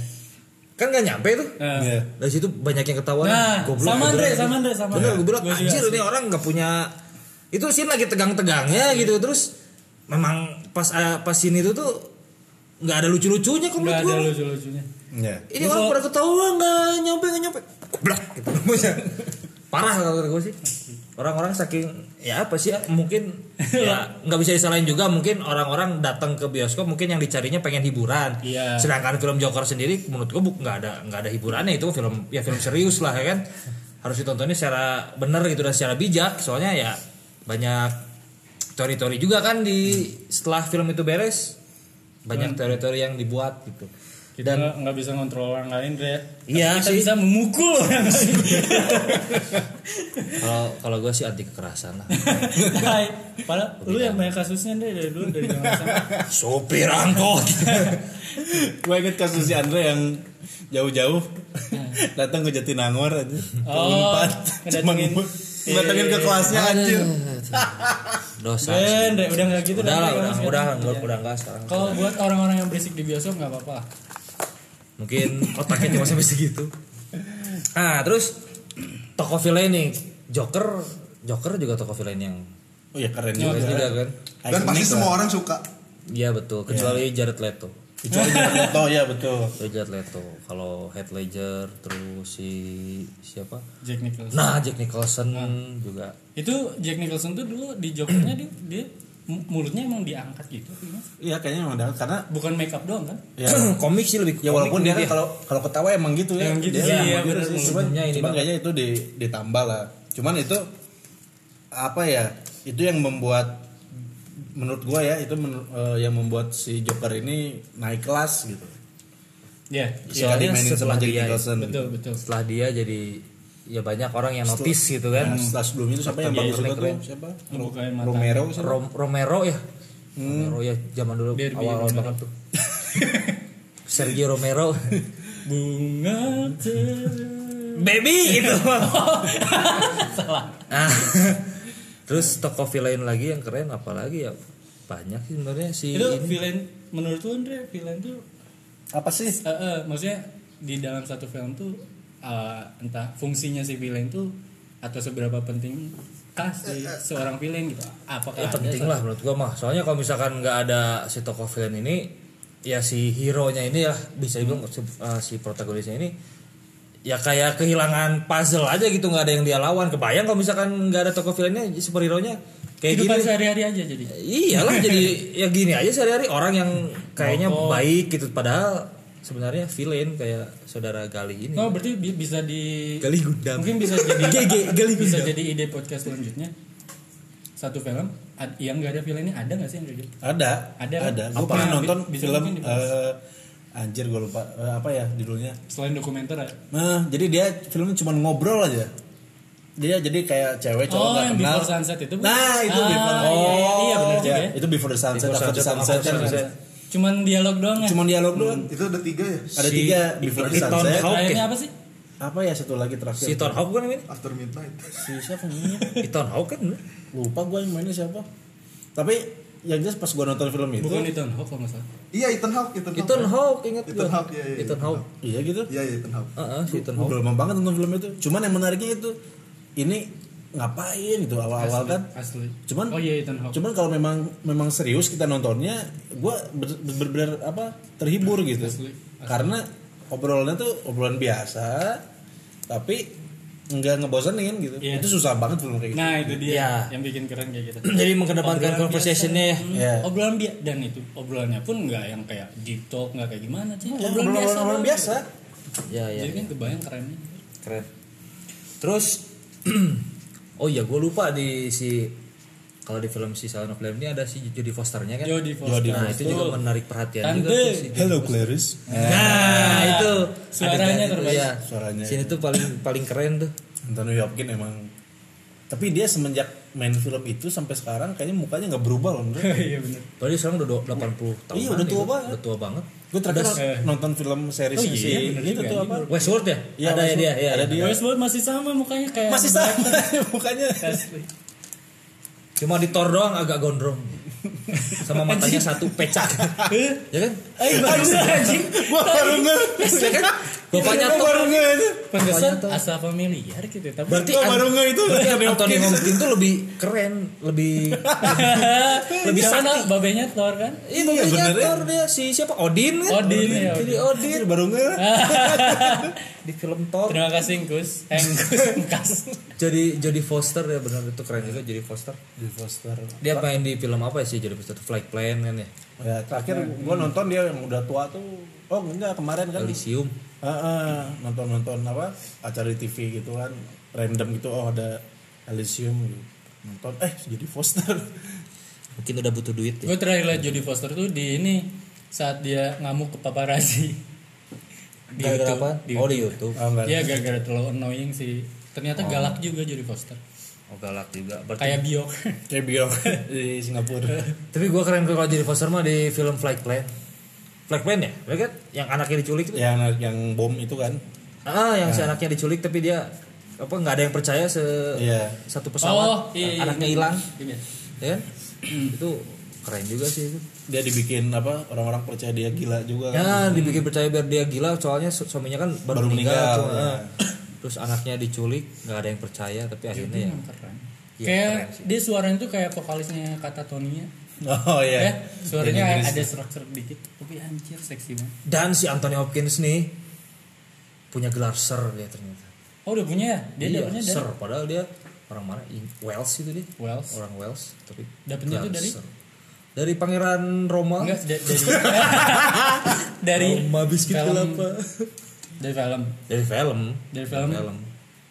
Speaker 2: Kan gak nyampe tuh
Speaker 3: Nah,
Speaker 1: Iya.
Speaker 2: dari situ banyak yang ketawa
Speaker 3: Nah,
Speaker 2: goblok.
Speaker 3: sama Andre,
Speaker 2: bilang.
Speaker 3: sama Andre, sama.
Speaker 2: bener gue bilang anjir
Speaker 3: sih.
Speaker 2: ini orang nggak punya itu scene lagi tegang-tegangnya gitu. Terus memang pas ah, pas scene itu tuh nggak ada lucu-lucunya kok
Speaker 3: Nggak ada lucu-lucunya.
Speaker 1: ya
Speaker 2: ini orang pada ketawa nggak nyampe nggak nyampe. Goblok gitu. Parah kalau gue sih orang-orang saking ya apa sih ya, mungkin ya nggak bisa disalahin juga mungkin orang-orang datang ke bioskop mungkin yang dicarinya pengen hiburan.
Speaker 3: Iya.
Speaker 2: sedangkan film Joker sendiri menurut gue nggak ada nggak ada hiburannya itu film ya film serius lah ya kan. Harus ditontonnya secara benar gitu dan secara bijak soalnya ya banyak teori-teori juga kan di setelah film itu beres banyak teori-teori yang dibuat gitu
Speaker 3: Kita nggak bisa ngontrol orang lain, Dre.
Speaker 2: Iya
Speaker 3: Tapi kita
Speaker 2: sih.
Speaker 3: bisa memukul orang lain.
Speaker 2: kalau kalau gue sih anti kekerasan lah.
Speaker 3: Hai. Padahal lu yang banyak kasusnya Dre dari dulu dari
Speaker 2: sopir angkot.
Speaker 1: Gue inget kasus si Andre yang jauh-jauh datang ke Jatinangor aja
Speaker 3: Oh,
Speaker 1: bu- ngedatengin. Ke kelasnya anjir.
Speaker 2: dosa
Speaker 3: Dre, udah nggak gitu
Speaker 2: udah lah udah udah
Speaker 3: Iya.
Speaker 2: udah udah enggak sekarang.
Speaker 3: Kalau buat orang-orang yang berisik di bioskop nggak apa-apa.
Speaker 2: Mungkin otaknya cuma sampai segitu. Ah terus toko villain nih Joker Joker juga toko villain yang
Speaker 1: oh ya keren
Speaker 2: juga,
Speaker 1: juga,
Speaker 2: kan?
Speaker 4: Dan pasti semua orang suka.
Speaker 2: iya betul. Kecuali Jared Leto.
Speaker 1: Kecuali Jared Leto ya betul.
Speaker 2: Kecuali Jared Leto. Kalau Heath Ledger terus si siapa?
Speaker 3: Jack Nicholson.
Speaker 2: nah Jack Nicholson juga.
Speaker 3: Itu Jack Nicholson tuh dulu di Jokernya dia, dia mulutnya emang diangkat gitu,
Speaker 1: iya kayaknya memang dah karena
Speaker 3: Bukan make up doang kan?
Speaker 1: ya
Speaker 2: komik sih lebih
Speaker 1: ya walaupun dia kan
Speaker 2: dia.
Speaker 1: kalau kalau ketawa emang gitu ya
Speaker 3: Emang gitu
Speaker 1: Dia
Speaker 3: sih,
Speaker 1: emang
Speaker 3: iya,
Speaker 1: gitu sih. cuman kayaknya itu di, ditambah lah cuman itu apa ya itu yang membuat menurut gua ya itu men- eh, yang membuat si Joker ini naik kelas gitu
Speaker 3: Iya.
Speaker 1: setelah
Speaker 2: Soalnya
Speaker 1: dimainin
Speaker 2: setelah
Speaker 1: sama Jack
Speaker 2: dia-
Speaker 1: Nicholson
Speaker 3: Betul, betul.
Speaker 2: setelah dia jadi ya banyak orang yang notice gitu kan.
Speaker 1: Nah, setelah sebelumnya itu siapa yang bagus juga tuh? Siapa. Romero siapa?
Speaker 2: Rom- Romero ya? Romero ya zaman dulu
Speaker 3: Derby
Speaker 2: awal-awal
Speaker 3: Romero.
Speaker 2: banget tuh. Sergio Romero.
Speaker 3: Bunga
Speaker 2: baby gitu. Ah, terus toko villain lagi yang keren apalagi ya? Banyak sih sebenarnya si
Speaker 3: Itu
Speaker 2: ini.
Speaker 3: villain menurut lu Andre, villain tuh
Speaker 1: apa sih?
Speaker 3: Eh, eh, maksudnya di dalam satu film tuh eh, entah fungsinya si villain tuh atau seberapa penting kah si seorang villain gitu. Apakah
Speaker 2: ya penting lah menurut gua mah soalnya kalau misalkan nggak ada si toko villain ini ya si hero nya ini ya bisa dibilang si, uh, si protagonisnya ini ya kayak kehilangan puzzle aja gitu nggak ada yang dia lawan kebayang kalau misalkan nggak ada toko villainnya superhero nya kayak
Speaker 3: Kehidupan
Speaker 2: gini
Speaker 3: sehari-hari aja jadi.
Speaker 2: iyalah jadi ya gini aja sehari-hari orang yang kayaknya
Speaker 3: Oh.
Speaker 2: baik gitu padahal sebenarnya villain kayak saudara Gali ini
Speaker 3: Oh, berarti bi- bisa di
Speaker 2: Gali Gudam
Speaker 3: mungkin bisa jadi
Speaker 2: GG, gali
Speaker 3: bisa
Speaker 2: gudam.
Speaker 3: jadi ide podcast selanjutnya. Satu film ad- yang gak ada villainnya ada gak sih gitu?
Speaker 1: ada
Speaker 3: Ada kan?
Speaker 1: ada gue pernah nonton
Speaker 3: bisa
Speaker 1: film eh, anjir gue lupa Eh, apa ya judulnya
Speaker 3: Selain dokumenter ada.
Speaker 1: nah jadi dia filmnya cuma ngobrol aja dia jadi kayak cewek cowok
Speaker 3: Oh,
Speaker 1: nggak
Speaker 3: yang
Speaker 1: kenal
Speaker 3: Before Sunset itu, Bu?
Speaker 1: nah itu
Speaker 3: Ah,
Speaker 1: before
Speaker 3: iya, iya, iya, benar juga
Speaker 1: Ya,
Speaker 3: ya.
Speaker 1: itu before the sunset
Speaker 2: Before
Speaker 1: after the
Speaker 2: Sunset,
Speaker 1: sunset,
Speaker 2: After
Speaker 1: kan
Speaker 2: Sunset.
Speaker 3: Cuman dialog doang ya?
Speaker 1: cuma dialog doang
Speaker 4: Itu ada tiga ya?
Speaker 1: ada
Speaker 2: Si-
Speaker 1: tiga before the
Speaker 2: Ethan
Speaker 1: sunset.
Speaker 3: Terakhirnya apa sih?
Speaker 1: apa ya satu lagi terakhir
Speaker 2: si Ethan Hawke kan ini
Speaker 4: After Midnight.
Speaker 1: si siapa namanya
Speaker 2: Ethan Hawke kan
Speaker 1: lupa gue yang mainnya siapa tapi yang jelas pas gue nonton film itu
Speaker 3: Bukan Ethan Hawke kalau nggak salah.
Speaker 4: Iya, Ethan Hawke, Ethan Hawke.
Speaker 2: Ethan Hawke ingat
Speaker 4: Ethan
Speaker 2: gua.
Speaker 4: Hawke, iya, iya,
Speaker 2: Ethan
Speaker 4: Ethan
Speaker 2: Hawke
Speaker 1: iya gitu
Speaker 4: Iya, iya, Ethan Hawke.
Speaker 2: Heeh, si Ethan
Speaker 1: gue
Speaker 2: Hawke
Speaker 1: udah lama banget nonton film itu cuman yang menariknya itu ini ngapain gitu awal-awal kan
Speaker 3: Asli.
Speaker 1: cuman
Speaker 3: Oh iya Ethan Hawke.
Speaker 1: cuman kalau memang memang serius kita nontonnya gue benar-benar apa terhibur gitu
Speaker 3: Asli,
Speaker 1: karena obrolannya tuh obrolan biasa tapi nggak ngebosenin gitu
Speaker 3: Iya.
Speaker 1: itu susah banget film kayak gitu
Speaker 3: Nah itu dia
Speaker 2: Iya.
Speaker 3: yang bikin keren kayak gitu.
Speaker 2: jadi mengedepankan
Speaker 3: Obrolan
Speaker 2: conversationnya ya
Speaker 3: biasa.
Speaker 1: Iya.
Speaker 3: Hmm, Obrolan biasa dan itu obrolannya pun nggak yang kayak deep talk nggak kayak gimana sih.
Speaker 1: Ya,
Speaker 3: Obrolan biasa.
Speaker 1: obrolan
Speaker 3: doang
Speaker 1: biasa
Speaker 2: ya ya,
Speaker 3: Jadi
Speaker 2: ya.
Speaker 3: kan kebayang kerennya.
Speaker 2: keren terus oh iya gue lupa di si kalau di film si Silent of Lamb ini ada si Jodie Fosternya kan
Speaker 3: Jodie Foster.
Speaker 2: nah itu juga menarik perhatian
Speaker 3: Tante.
Speaker 2: juga tuh si Jodie
Speaker 1: Hello
Speaker 2: Foster.
Speaker 1: Clarice
Speaker 2: nah itu
Speaker 3: Suaranya terbaik.
Speaker 2: iya.
Speaker 1: Suaranya
Speaker 2: sini tuh paling paling keren tuh
Speaker 1: Anthony Hopkins emang tapi dia semenjak main film itu sampai sekarang kayaknya mukanya nggak berubah loh
Speaker 3: iya
Speaker 2: Padahal dia sekarang udah do- 80 tahun.
Speaker 1: Iya, udah tua banget.
Speaker 2: Udah tua banget.
Speaker 1: Gue terakhir
Speaker 3: Eh.
Speaker 1: nonton film series
Speaker 3: Oh iya,
Speaker 1: si itu tuh apa
Speaker 2: Westworld ya?
Speaker 1: Iya,
Speaker 2: ada ya
Speaker 1: Westworld.
Speaker 2: dia, ya,
Speaker 1: Ada
Speaker 2: ya.
Speaker 1: dia.
Speaker 3: Westworld masih sama mukanya kayak
Speaker 1: masih sama mukanya
Speaker 3: Asli.
Speaker 2: Cuma di Thor doang agak gondrong. Sama matanya satu pecah. ya kan?
Speaker 3: Eh baru anjing.
Speaker 1: gua baru nge
Speaker 2: Ya kan? Bapaknya Thor.
Speaker 1: baru nge itu
Speaker 3: Pantesan
Speaker 2: Bapaknya tuh.
Speaker 3: asa familiar gitu tapi
Speaker 2: Berarti
Speaker 1: nge itu
Speaker 2: berarti
Speaker 1: Anthony
Speaker 2: Anthony
Speaker 1: Hopkins.
Speaker 2: Tuh lebih keren, lebih lebih
Speaker 3: Siapa
Speaker 2: sakti.
Speaker 3: babenya Thor kan?
Speaker 2: Iya,
Speaker 1: Iya,
Speaker 2: bapaknya
Speaker 1: bener ya.
Speaker 2: Thor dia si siapa? Odin kan?
Speaker 3: Odin, ya,
Speaker 2: Jadi
Speaker 3: Odin.
Speaker 2: Odin
Speaker 1: Anjir, baru nge
Speaker 2: di film Thor.
Speaker 3: Terima kasih Engkus. Engkus Engkas.
Speaker 2: Jadi jadi Foster ya benar itu keren juga jadi Foster.
Speaker 1: di Foster
Speaker 2: Dia main di film apa sih jadi Foster? Flight Plan kan ya?
Speaker 1: ya terakhir gua nonton dia yang udah tua tuh oh enggak kemarin kan
Speaker 2: Elysium.
Speaker 1: Heeh, nonton-nonton apa acara di TV gitu kan random gitu oh ada Elysium gitu. nonton eh jadi Foster
Speaker 2: Mungkin udah butuh duit ya.
Speaker 3: Gue terakhir liat Jodie Foster tuh di ini saat dia ngamuk ke paparazzi. Di YouTube.
Speaker 2: apa?
Speaker 3: Di
Speaker 2: Oh di
Speaker 3: YouTube.
Speaker 1: Oh enggak
Speaker 3: Iya gara-gara terlalu annoying sih. Ternyata galak juga Jodie Foster.
Speaker 2: Oh galak juga. Berarti
Speaker 3: Kayak Bio.
Speaker 1: kayak biong di Singapura
Speaker 2: Tapi gua keren kalau jadi Foster mah di film Flight Plan. Plan ya? Ya kan? Yang anaknya diculik itu.
Speaker 1: yang yang bom itu kan
Speaker 2: Ah, yang si anaknya diculik tapi dia apa nggak ada yang percaya se
Speaker 1: Iya.
Speaker 2: satu pesawat
Speaker 3: Oh, iya, iya,
Speaker 2: anaknya
Speaker 3: iya.
Speaker 2: hilang,
Speaker 3: Iya.
Speaker 2: ya kan? itu keren juga sih itu.
Speaker 1: dia dibikin apa orang-orang percaya dia gila juga kan
Speaker 2: Ya, dibikin percaya biar dia gila soalnya su- suaminya kan baru,
Speaker 1: Baru
Speaker 2: meninggal,
Speaker 1: meninggal, ya.
Speaker 2: terus anaknya diculik nggak ada yang percaya tapi akhirnya ya
Speaker 3: Emang keren.
Speaker 2: Iya,
Speaker 3: kayak
Speaker 2: keren
Speaker 3: dia suaranya tuh kayak vokalisnya kata Tonia.
Speaker 1: Oh iya
Speaker 3: Ya, suaranya ada serak-serak dikit, tapi anjir seksi banget.
Speaker 2: dan si Anthony Hopkins nih punya gelar Sir dia ternyata
Speaker 3: Oh, udah punya ya? Dia
Speaker 2: iya,
Speaker 3: dapetnya dari
Speaker 2: Sir padahal dia orang mana In- Wales itu dia
Speaker 3: Wales.
Speaker 2: orang Wales tapi
Speaker 3: Dapetnya
Speaker 2: gelar
Speaker 3: dari?
Speaker 2: Sir. dari Pangeran Roma
Speaker 3: Enggak, da- dari dari
Speaker 2: Roma biskuit kelapa
Speaker 3: dari film
Speaker 2: dari film
Speaker 3: Dari film?
Speaker 2: film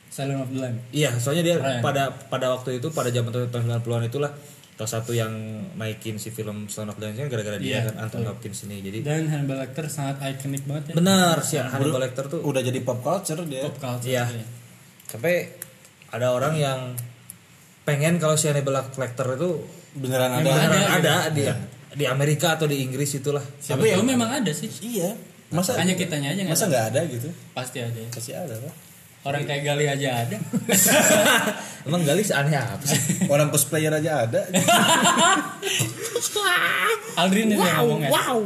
Speaker 3: Silent of the Lamb.
Speaker 2: iya soalnya dia
Speaker 3: Keren.
Speaker 2: pada pada waktu itu pada zaman tahun 90-an itulah salah satu yang naikin si film Son of kan gara-gara dia
Speaker 3: Iya,
Speaker 2: kan Anthony Hopkins ini jadi
Speaker 3: Dan Hannibal Lecter sangat ikonik banget ya.
Speaker 2: benar si Hannibal Lecter tuh
Speaker 1: udah jadi pop culture dia
Speaker 3: Pop culture.
Speaker 2: Iya. Sampai ada orang yang pengen kalau si Hannibal Lecter itu
Speaker 1: beneran ada
Speaker 2: beneran
Speaker 3: Ada,
Speaker 2: ada, di di Amerika atau di Inggris itulah.
Speaker 3: Siapa tahu memang ada sih.
Speaker 1: iya masa
Speaker 3: Hanya kitanya aja nggak
Speaker 1: masa
Speaker 3: tahu.
Speaker 1: nggak ada gitu
Speaker 3: Pasti ada. ya.
Speaker 1: pasti ada lah
Speaker 3: Orang kayak Gali aja ada.
Speaker 2: Emang Galis aneh apa sih?
Speaker 1: orang cosplayer aja ada
Speaker 3: Aldrin itu yang ngomong ya.
Speaker 2: wow.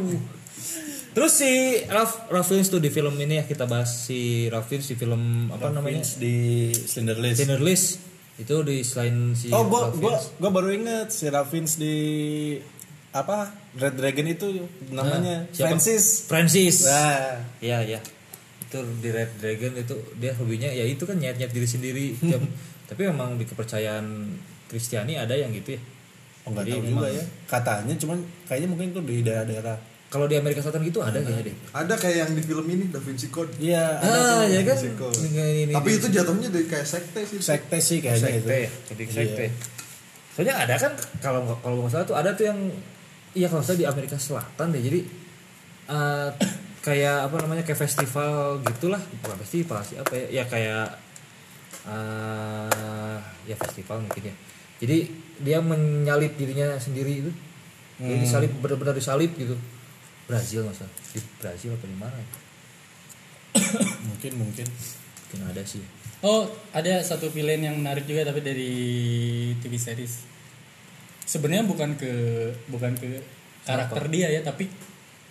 Speaker 2: Terus si Ralph, Ralph Fiennes tuh di film ini ya kita bahas si Ralph Fiennes di film apa namanya?
Speaker 1: Vince di Slender List
Speaker 2: Dinner List itu di selain si
Speaker 1: oh gua
Speaker 2: Ralph
Speaker 1: gua
Speaker 2: Fiennes.
Speaker 1: gua baru inget si Raffins di apa Red Dragon itu namanya
Speaker 2: Nah, siapa?
Speaker 1: Francis
Speaker 2: Francis.
Speaker 1: nah
Speaker 2: Iya iya. Itu di Red Dragon itu dia hobinya ya itu kan nyet-nyet diri sendiri. Jam- Tapi memang di kepercayaan Kristiani ada yang gitu ya.
Speaker 1: oh nggak
Speaker 2: Jadi
Speaker 1: tahu
Speaker 2: memang-
Speaker 1: juga ya katanya cuman kayaknya mungkin tuh di daerah-daerah
Speaker 2: Kalau di Amerika Selatan gitu ada kayaknya deh.
Speaker 4: Ada kayak yang di film ini Da Vinci Code.
Speaker 1: iya ada
Speaker 2: Ah, ya kan.
Speaker 4: Vinci Code.
Speaker 2: Ini, ini,
Speaker 4: Tapi
Speaker 2: ini.
Speaker 4: itu jatuhnya dari kayak sekte sih.
Speaker 1: sekte sih kayaknya itu
Speaker 2: sekte, ya, lebih ke sekte. Soalnya ada kan kalau nggak- kalau nggak salah tuh ada tuh yang iya kalau nggak salah di Amerika Selatan deh. Jadi eh, kayak apa namanya kayak festival gitulah, bukan festival sih apa ya? Ya kayak eh ya festival mungkin ya. Jadi dia menyalip dirinya sendiri itu. Jadi disalip benar-benar disalip gitu. Brazil masa di Brazil apa di mana? ya?
Speaker 1: mungkin mungkin
Speaker 2: Mungkin ada sih.
Speaker 3: Oh, ada satu villain yang menarik juga tapi dari TV series. Sebenarnya bukan ke bukan ke karakter dia ya, tapi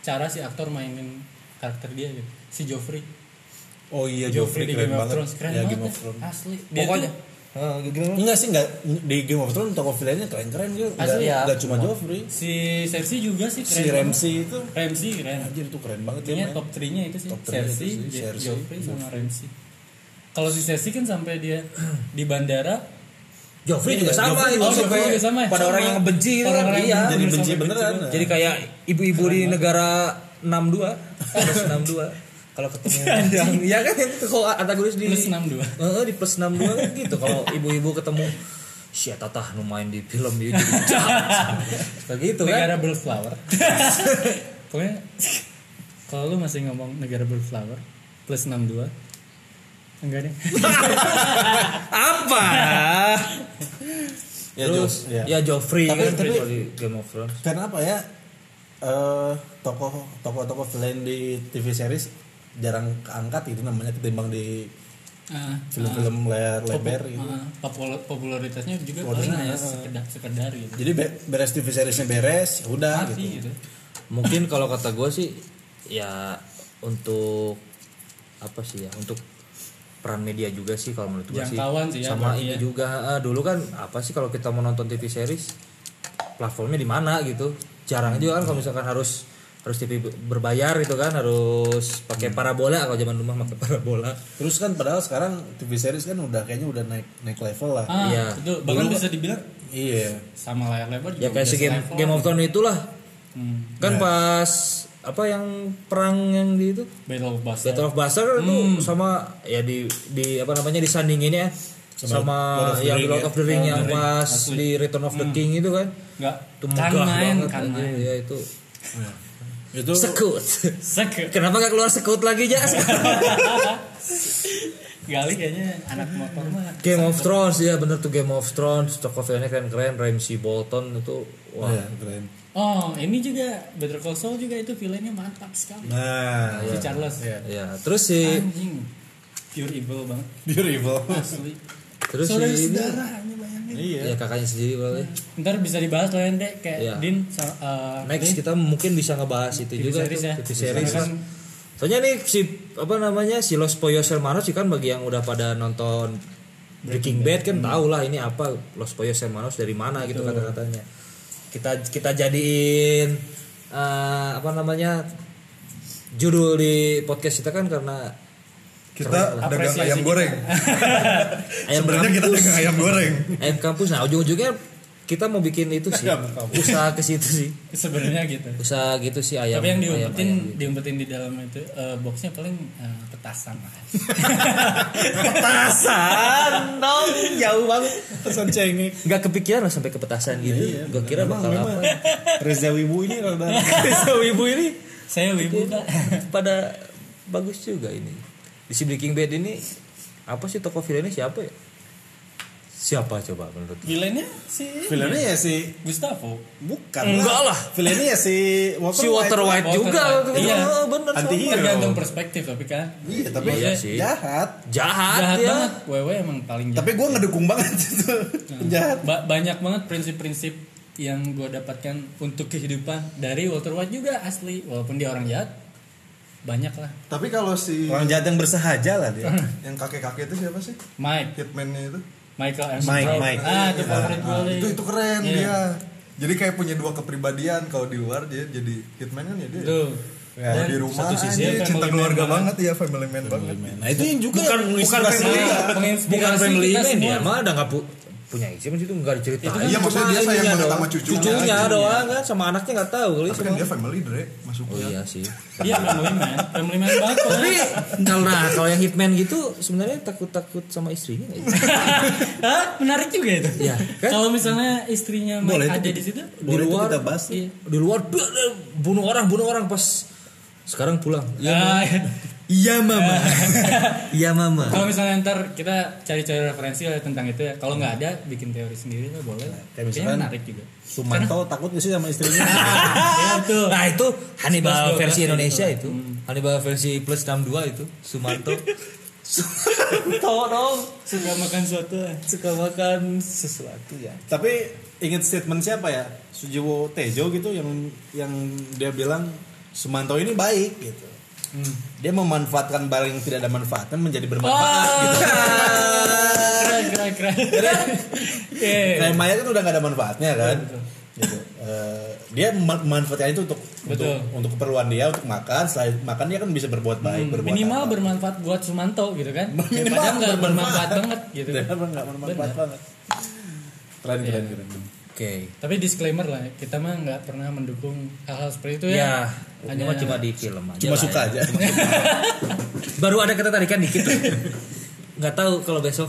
Speaker 3: cara si aktor mainin karakter dia gitu. Si Joffrey.
Speaker 1: oh iya
Speaker 3: Joffrey di
Speaker 1: keren
Speaker 3: Game of
Speaker 1: banget
Speaker 3: Thrones keren
Speaker 1: ya,
Speaker 3: banget.
Speaker 1: Game of. Thrones
Speaker 3: Asli. Dia
Speaker 2: Pokoknya
Speaker 3: tuh
Speaker 2: gimana?
Speaker 1: enggak sih enggak di Game of Thrones tokoh villainnya keren-keren gitu enggak,
Speaker 3: Asli ya?
Speaker 1: enggak cuma Joffrey
Speaker 3: si Cersei juga sih keren.
Speaker 1: si
Speaker 3: banget.
Speaker 1: Ramsey itu
Speaker 3: Ramsey keren.
Speaker 1: anjir itu keren banget ya
Speaker 3: top 3-nya itu sih.
Speaker 1: Top
Speaker 3: Cersei,
Speaker 1: itu sih, Cersei,
Speaker 3: Joffrey sama Ramsey. Kalau si Cersei kan sampai dia di bandara
Speaker 2: Joffrey juga
Speaker 1: Iya,
Speaker 2: sama
Speaker 1: Joffrey-
Speaker 2: itu
Speaker 3: oh,
Speaker 2: sampai
Speaker 3: Joffrey juga sama ya?
Speaker 2: pada
Speaker 3: Sama.
Speaker 2: orang yang benci itu
Speaker 3: Orang-orang yang
Speaker 2: iya.
Speaker 1: jadi benci beneran
Speaker 2: Jadi kayak ibu-ibu di negara 62 plus 62 kalau ketemu yang iya kan itu kalau antagonis di
Speaker 3: plus 62.
Speaker 2: Heeh, di plus 62 kan gitu kalau ibu-ibu ketemu Sia tatah nu main di film dia jadi jahat. Kayak gitu kan.
Speaker 3: negara berflower pokoknya kalau lu masih ngomong negara berflower plus 62 enggak deh
Speaker 2: Apa? Thrones.
Speaker 1: Iya.
Speaker 2: Ya Joffrey
Speaker 1: Tapi-
Speaker 2: kan
Speaker 1: tapi-
Speaker 2: kalau di Game of Thrones.
Speaker 1: karena apa ya eh tokoh tokoh tokoh villain di TV series jarang keangkat itu namanya ketimbang di
Speaker 3: Ah,
Speaker 1: film-film layar
Speaker 3: popu-
Speaker 1: lebar gitu.
Speaker 3: ah, popul- popularitasnya juga paling hanya
Speaker 1: ah.
Speaker 3: sekedar sekedar gitu
Speaker 1: Jadi be- beres TV seriesnya beres, ya udah
Speaker 3: mati
Speaker 1: gitu.
Speaker 3: gitu
Speaker 2: Mungkin kalau kata gue sih ya untuk apa sih ya untuk peran media juga sih kalau menurut gue sih
Speaker 3: sih ya,
Speaker 2: sama ini
Speaker 3: ya.
Speaker 2: juga ah, dulu kan apa sih kalau kita mau nonton TV series platformnya di mana gitu jarang juga kan kalau misalkan harus harus TV berbayar gitu kan harus pakai parabola kalau zaman rumah pakai parabola
Speaker 1: Terus kan padahal sekarang TV series kan udah kayaknya udah naik naik level lah.
Speaker 3: ah
Speaker 2: Iya.
Speaker 3: itu bahkan bisa dibilang
Speaker 1: Iya.
Speaker 3: sama layar lebar juga
Speaker 2: ya kayak si game, game of. Thrones itulah
Speaker 3: Hmm.
Speaker 2: kan pas apa yang perang yang di itu
Speaker 3: Battle of Bastards
Speaker 2: Battle of Bastards itu sama ya di di apa namanya disandinginnya sama,
Speaker 1: the
Speaker 2: yang Lord
Speaker 1: ya.
Speaker 2: of the Ring
Speaker 3: Lord of
Speaker 2: yang
Speaker 3: the Ring,
Speaker 2: pas
Speaker 3: asli.
Speaker 2: di Return of the King itu kan
Speaker 3: nggak
Speaker 2: itu
Speaker 3: kan
Speaker 2: megah
Speaker 3: main
Speaker 2: banget
Speaker 3: kan
Speaker 2: aja.
Speaker 3: main
Speaker 2: ya itu
Speaker 1: Itu
Speaker 2: sekut
Speaker 3: Sek
Speaker 2: kenapa gak keluar sekut lagi Jas
Speaker 3: Gali kayaknya anak motor mah
Speaker 2: Game of Thrones ya bener tuh Game of Thrones tokoh filmnya keren keren Ramsay Bolton itu wah
Speaker 1: Iya, keren.
Speaker 3: Oh, ini juga Better Call Saul juga itu villainnya mantap sekali.
Speaker 1: Nah,
Speaker 3: Si Charles.
Speaker 2: ya terus si
Speaker 3: Anjing. Pure evil banget.
Speaker 1: pure evil.
Speaker 3: Asli.
Speaker 2: Terus si
Speaker 3: Saudara
Speaker 2: ini
Speaker 3: saudara ini bayangin.
Speaker 1: iya.
Speaker 2: ya kakaknya sendiri boleh
Speaker 3: Ntar bisa dibahas loh Dek kayak
Speaker 2: Iya.
Speaker 3: Din uh,
Speaker 2: next
Speaker 3: Din,
Speaker 2: kita mungkin bisa ngebahas itu
Speaker 3: TV
Speaker 2: juga
Speaker 3: series
Speaker 2: tuh,
Speaker 3: ya.
Speaker 2: TV series
Speaker 3: kan
Speaker 2: Soalnya nih si apa namanya si Los Pollos Hermanos sih kan bagi yang udah pada nonton Breaking Bad kan tau lah ini apa Los Pollos Hermanos dari mana gitu kata-katanya. Kita kita jadiin eh, apa namanya judul di podcast kita kan karena
Speaker 4: Kita dagang ayam goreng.
Speaker 2: ayam
Speaker 4: Sebenarnya kita dagang ayam goreng.
Speaker 2: ayam kampus. Nah ujung-ujungnya kita mau bikin itu sih usaha ke situ sih
Speaker 3: sebenarnya gitu.
Speaker 2: usaha gitu sih ayam.
Speaker 3: Tapi yang diumpetin
Speaker 2: ayam gitu.
Speaker 3: diumpetin di dalam itu eh, boxnya paling eh, petasan lah.
Speaker 2: petasan dong jauh banget
Speaker 1: Pesan cengek.
Speaker 2: nggak kepikiran lah sampai ke petasan gitu gue kira bakal apa ya.
Speaker 1: Reza Wibu ini kalau
Speaker 2: Reza Wibu ini
Speaker 3: Saya wibu
Speaker 2: pada bagus juga ini di si Breaking Bad ini apa sih tokoh villainnya siapa ya siapa coba menurut
Speaker 3: Villainnya si
Speaker 1: filmnya ya si
Speaker 3: Gustavo.
Speaker 1: bukan
Speaker 2: Enggak lah.
Speaker 1: filmnya ya si
Speaker 2: si Walter White
Speaker 3: Walter
Speaker 2: juga
Speaker 3: White. Iya.
Speaker 2: Oh, bener
Speaker 1: Anti-hero.
Speaker 3: Tergantung perspektif tapi kan.
Speaker 1: iya tapi
Speaker 2: Iya sih.
Speaker 1: jahat
Speaker 2: jahat,
Speaker 3: Jahat
Speaker 2: ya
Speaker 3: banget. Wewe emang paling jahat.
Speaker 1: tapi gue ngedukung banget itu jahat
Speaker 3: Ba- banyak banget prinsip-prinsip yang gue dapatkan untuk kehidupan dari Walter White juga asli walaupun dia orang jahat banyak lah
Speaker 4: Tapi kalau si
Speaker 1: orang jahat yang bersahaja lah dia
Speaker 4: yang kakek-kakek itu siapa sih?
Speaker 3: Mike
Speaker 4: Hitman-nya itu.
Speaker 3: Michael M.
Speaker 1: Mike. Mike.
Speaker 3: ah itu favorit gue
Speaker 4: Ah, itu itu keren
Speaker 3: Iya.
Speaker 4: dia. Jadi kayak punya dua kepribadian kalau di luar dia jadi hitman kan ya dia.
Speaker 3: tuh
Speaker 1: Ya,
Speaker 3: Dan
Speaker 4: di rumah
Speaker 3: satu sisi
Speaker 4: aja cinta
Speaker 3: family
Speaker 4: keluarga
Speaker 3: man
Speaker 4: banget ya family man banget.
Speaker 1: nah itu yang juga
Speaker 2: bukan bukan family bukan family man ya mah ada nggak pu punya istri itu nggak diceritain
Speaker 4: Iya, maksudnya dia sayang banget sama cucunya
Speaker 2: cucunya doang kan sama anaknya nggak tahu kali
Speaker 4: Tapi kan dia family Dre
Speaker 2: oh
Speaker 4: masuknya.
Speaker 2: iya sih
Speaker 3: dia family man family man banget
Speaker 2: tapi kalau nah kalau yang hitman gitu sebenarnya takut takut sama istrinya nggak ya?
Speaker 3: Hah? menarik juga itu
Speaker 2: Iya, kan?
Speaker 3: kalau misalnya istrinya
Speaker 1: Boleh itu
Speaker 3: ada di situ
Speaker 2: di
Speaker 1: itu
Speaker 2: luar
Speaker 1: kita bahas.
Speaker 3: iya.
Speaker 2: di luar bunuh orang bunuh orang pas sekarang pulang iya
Speaker 3: Ah,
Speaker 2: iya mama iya mama
Speaker 3: Kalau misalnya ntar kita cari-cari referensi tentang itu ya. Kalau nggak ada, bikin teori sendiri lah boleh. lah.
Speaker 1: Kayak
Speaker 3: Kayaknya
Speaker 1: misalkan-
Speaker 3: menarik juga.
Speaker 1: Sumanto takut gak sih sama istrinya
Speaker 3: ya tuh.
Speaker 2: nah itu Hannibal
Speaker 3: 11,
Speaker 2: versi
Speaker 3: 12
Speaker 2: Indonesia
Speaker 3: gitu.
Speaker 2: itu Hannibal versi plus 62 itu Sumanto Sumanto dong
Speaker 3: Suka makan suatu lah.
Speaker 2: suka makan sesuatu ya
Speaker 1: tapi inget statement siapa ya Sujiwo Tejo gitu yang yang dia bilang Sumanto ini baik gitu dia memanfaatkan barang yang tidak ada manfaatnya menjadi bermanfaat gitu
Speaker 3: keren, keren, keren. Iya.
Speaker 1: kayak Maya kan udah gak ada manfaatnya kan gitu. Eh, dia mem- memanfaatkan itu untuk untuk,
Speaker 3: Betul.
Speaker 1: untuk keperluan dia untuk makan setelah makan dia kan bisa berbuat baik berbuat
Speaker 3: Minimal
Speaker 1: apa.
Speaker 3: bermanfaat buat Sumanto gitu kan.
Speaker 1: Minimal
Speaker 3: nggak
Speaker 1: bermanfaat.
Speaker 3: bermanfaat banget gitu.
Speaker 1: Emang nggak bermanfaat banget keren keren keren
Speaker 2: oke
Speaker 3: Tapi disclaimer lah, kita mah nggak pernah mendukung hal-hal seperti itu
Speaker 2: ya
Speaker 3: ya.
Speaker 2: mah cuma di film aja
Speaker 1: cuma suka
Speaker 2: ya.
Speaker 1: aja
Speaker 2: baru ada ketertarikan dikit nggak tahu kalau besok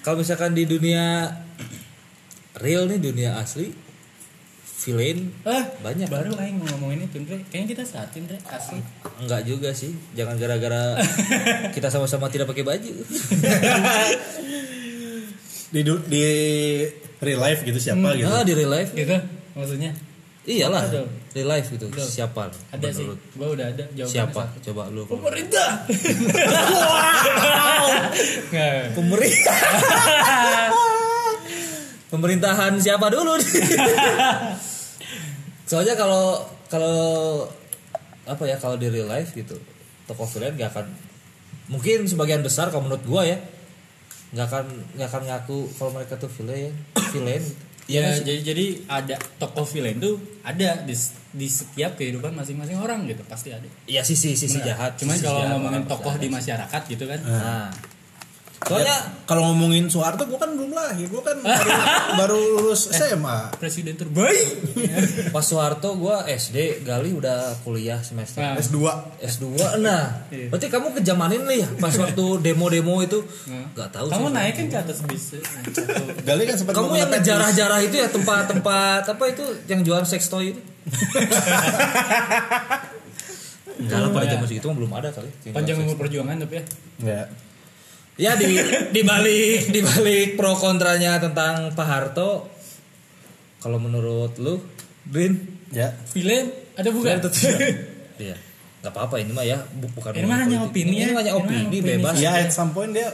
Speaker 2: kalau misalkan di dunia real nih dunia asli villain
Speaker 3: Ah,
Speaker 2: banyak kan?
Speaker 3: baru aing mau ngomongin itu, Andre. Kayaknya kita saatin, Andre. Asli.
Speaker 2: enggak juga sih jangan gara-gara kita sama-sama tidak pakai baju
Speaker 1: di di real life gitu siapa gitu
Speaker 2: Nah, di real life.
Speaker 3: gitu maksudnya
Speaker 2: Iyalah,
Speaker 3: Ada.
Speaker 2: real life gitu. Siapa?
Speaker 3: ada sih
Speaker 2: menurut?
Speaker 3: gua udah ada jawabannya
Speaker 2: Siapa?
Speaker 3: satu.
Speaker 2: Coba lu.
Speaker 3: pemerintah.
Speaker 2: Pemerintah. Pemerintahan siapa dulu? Soalnya kalau kalau apa ya kalau di real life gitu tokoh villain gak akan mungkin sebagian besar kalau menurut gua ya nggak akan nggak akan ngaku kalau mereka tuh villain villain. Iya
Speaker 3: ya
Speaker 2: sih?
Speaker 3: jadi jadi ada tokoh villain tuh ada di, di setiap kehidupan masing-masing orang gitu pasti ada
Speaker 2: Iya sisi sisi
Speaker 3: Benar.
Speaker 2: jahat.
Speaker 3: cuman kalau ngomongin tokoh di masyarakat gitu kan
Speaker 2: Nah. Soalnya
Speaker 1: kalau ngomongin Soeharto gue kan belum lahir gue kan baru, baru lulus SMA
Speaker 3: presiden terbaik.
Speaker 2: Pas Soeharto gua SD Gali udah kuliah semester.
Speaker 3: Nah.
Speaker 4: S2
Speaker 2: S2 nah.
Speaker 3: Iya.
Speaker 2: berarti kamu kejamanin nih ya pas waktu demo-demo itu.
Speaker 3: Nah.
Speaker 2: nggak tahu
Speaker 3: kamu naik kan ke atas bis satu.
Speaker 1: Gali kan sempat
Speaker 2: kamu yang ngejarah-jarah itu ya tempat-tempat apa itu yang jual sex toy itu? Enggak lah pada
Speaker 3: Ya.
Speaker 2: zaman segitu mah belum ada kali.
Speaker 3: Panjang umur perjuangan tapi ya.
Speaker 1: Enggak.
Speaker 2: Ya di di balik di balik pro kontranya tentang Pak Harto kalau menurut lu Brin
Speaker 1: Ya.
Speaker 3: villain ada bukan
Speaker 2: Iya. Gak apa-apa ini mah ya bu- bukan
Speaker 3: Ini mah hanya opini
Speaker 2: Ini
Speaker 3: ya.
Speaker 2: hanya opini bebas.
Speaker 1: Ya at some point dia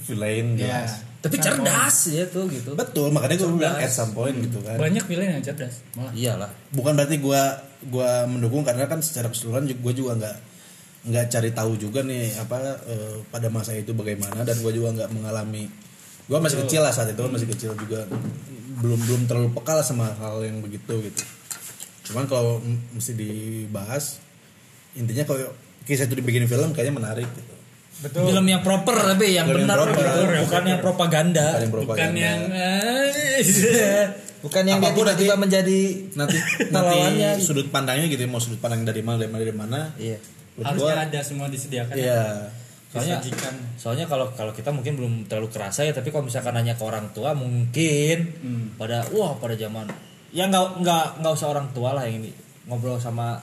Speaker 1: villain
Speaker 3: ya
Speaker 1: jelas.
Speaker 2: Tapi cerdas ya tuh gitu.
Speaker 1: Betul, makanya gue bilang at some point gitu kan.
Speaker 3: banyak villain yang cerdas malah
Speaker 2: Iyalah.
Speaker 1: Bukan berarti gue gua mendukung karena kan secara keseluruhan gue juga nggak nggak cari tahu juga nih apa eh, pada masa itu bagaimana dan gue juga nggak mengalami gue masih kecil lah saat itu masih kecil juga belum belum terlalu peka lah sama hal yang begitu gitu cuman kalau mesti dibahas intinya kalau kisah itu dibikin film kayaknya menarik gitu
Speaker 3: betul
Speaker 2: Film yang proper tapi yang
Speaker 1: Film yang
Speaker 2: benar
Speaker 1: proper.
Speaker 2: gitu. bukan yang propaganda.
Speaker 1: Bukan yang
Speaker 3: bukan
Speaker 1: propaganda.
Speaker 3: yang eh,
Speaker 2: Bukan yang
Speaker 1: Apa pun
Speaker 2: dia tiba-tiba menjadi
Speaker 1: nanti nanti sudut pandangnya gitu ya, mau sudut pandang dari mana dari mana dari mana
Speaker 2: Iya.
Speaker 3: Harusnya
Speaker 1: gua,
Speaker 3: ada semua disediakan.
Speaker 1: Iya.
Speaker 2: Soalnya
Speaker 3: disajikan.
Speaker 2: soalnya kalau kalau kita mungkin belum terlalu kerasa ya tapi kalau misalkan nanya ke orang tua mungkin pada wah pada zaman ya nggak nggak nggak usah orang tua lah yang ini ngobrol sama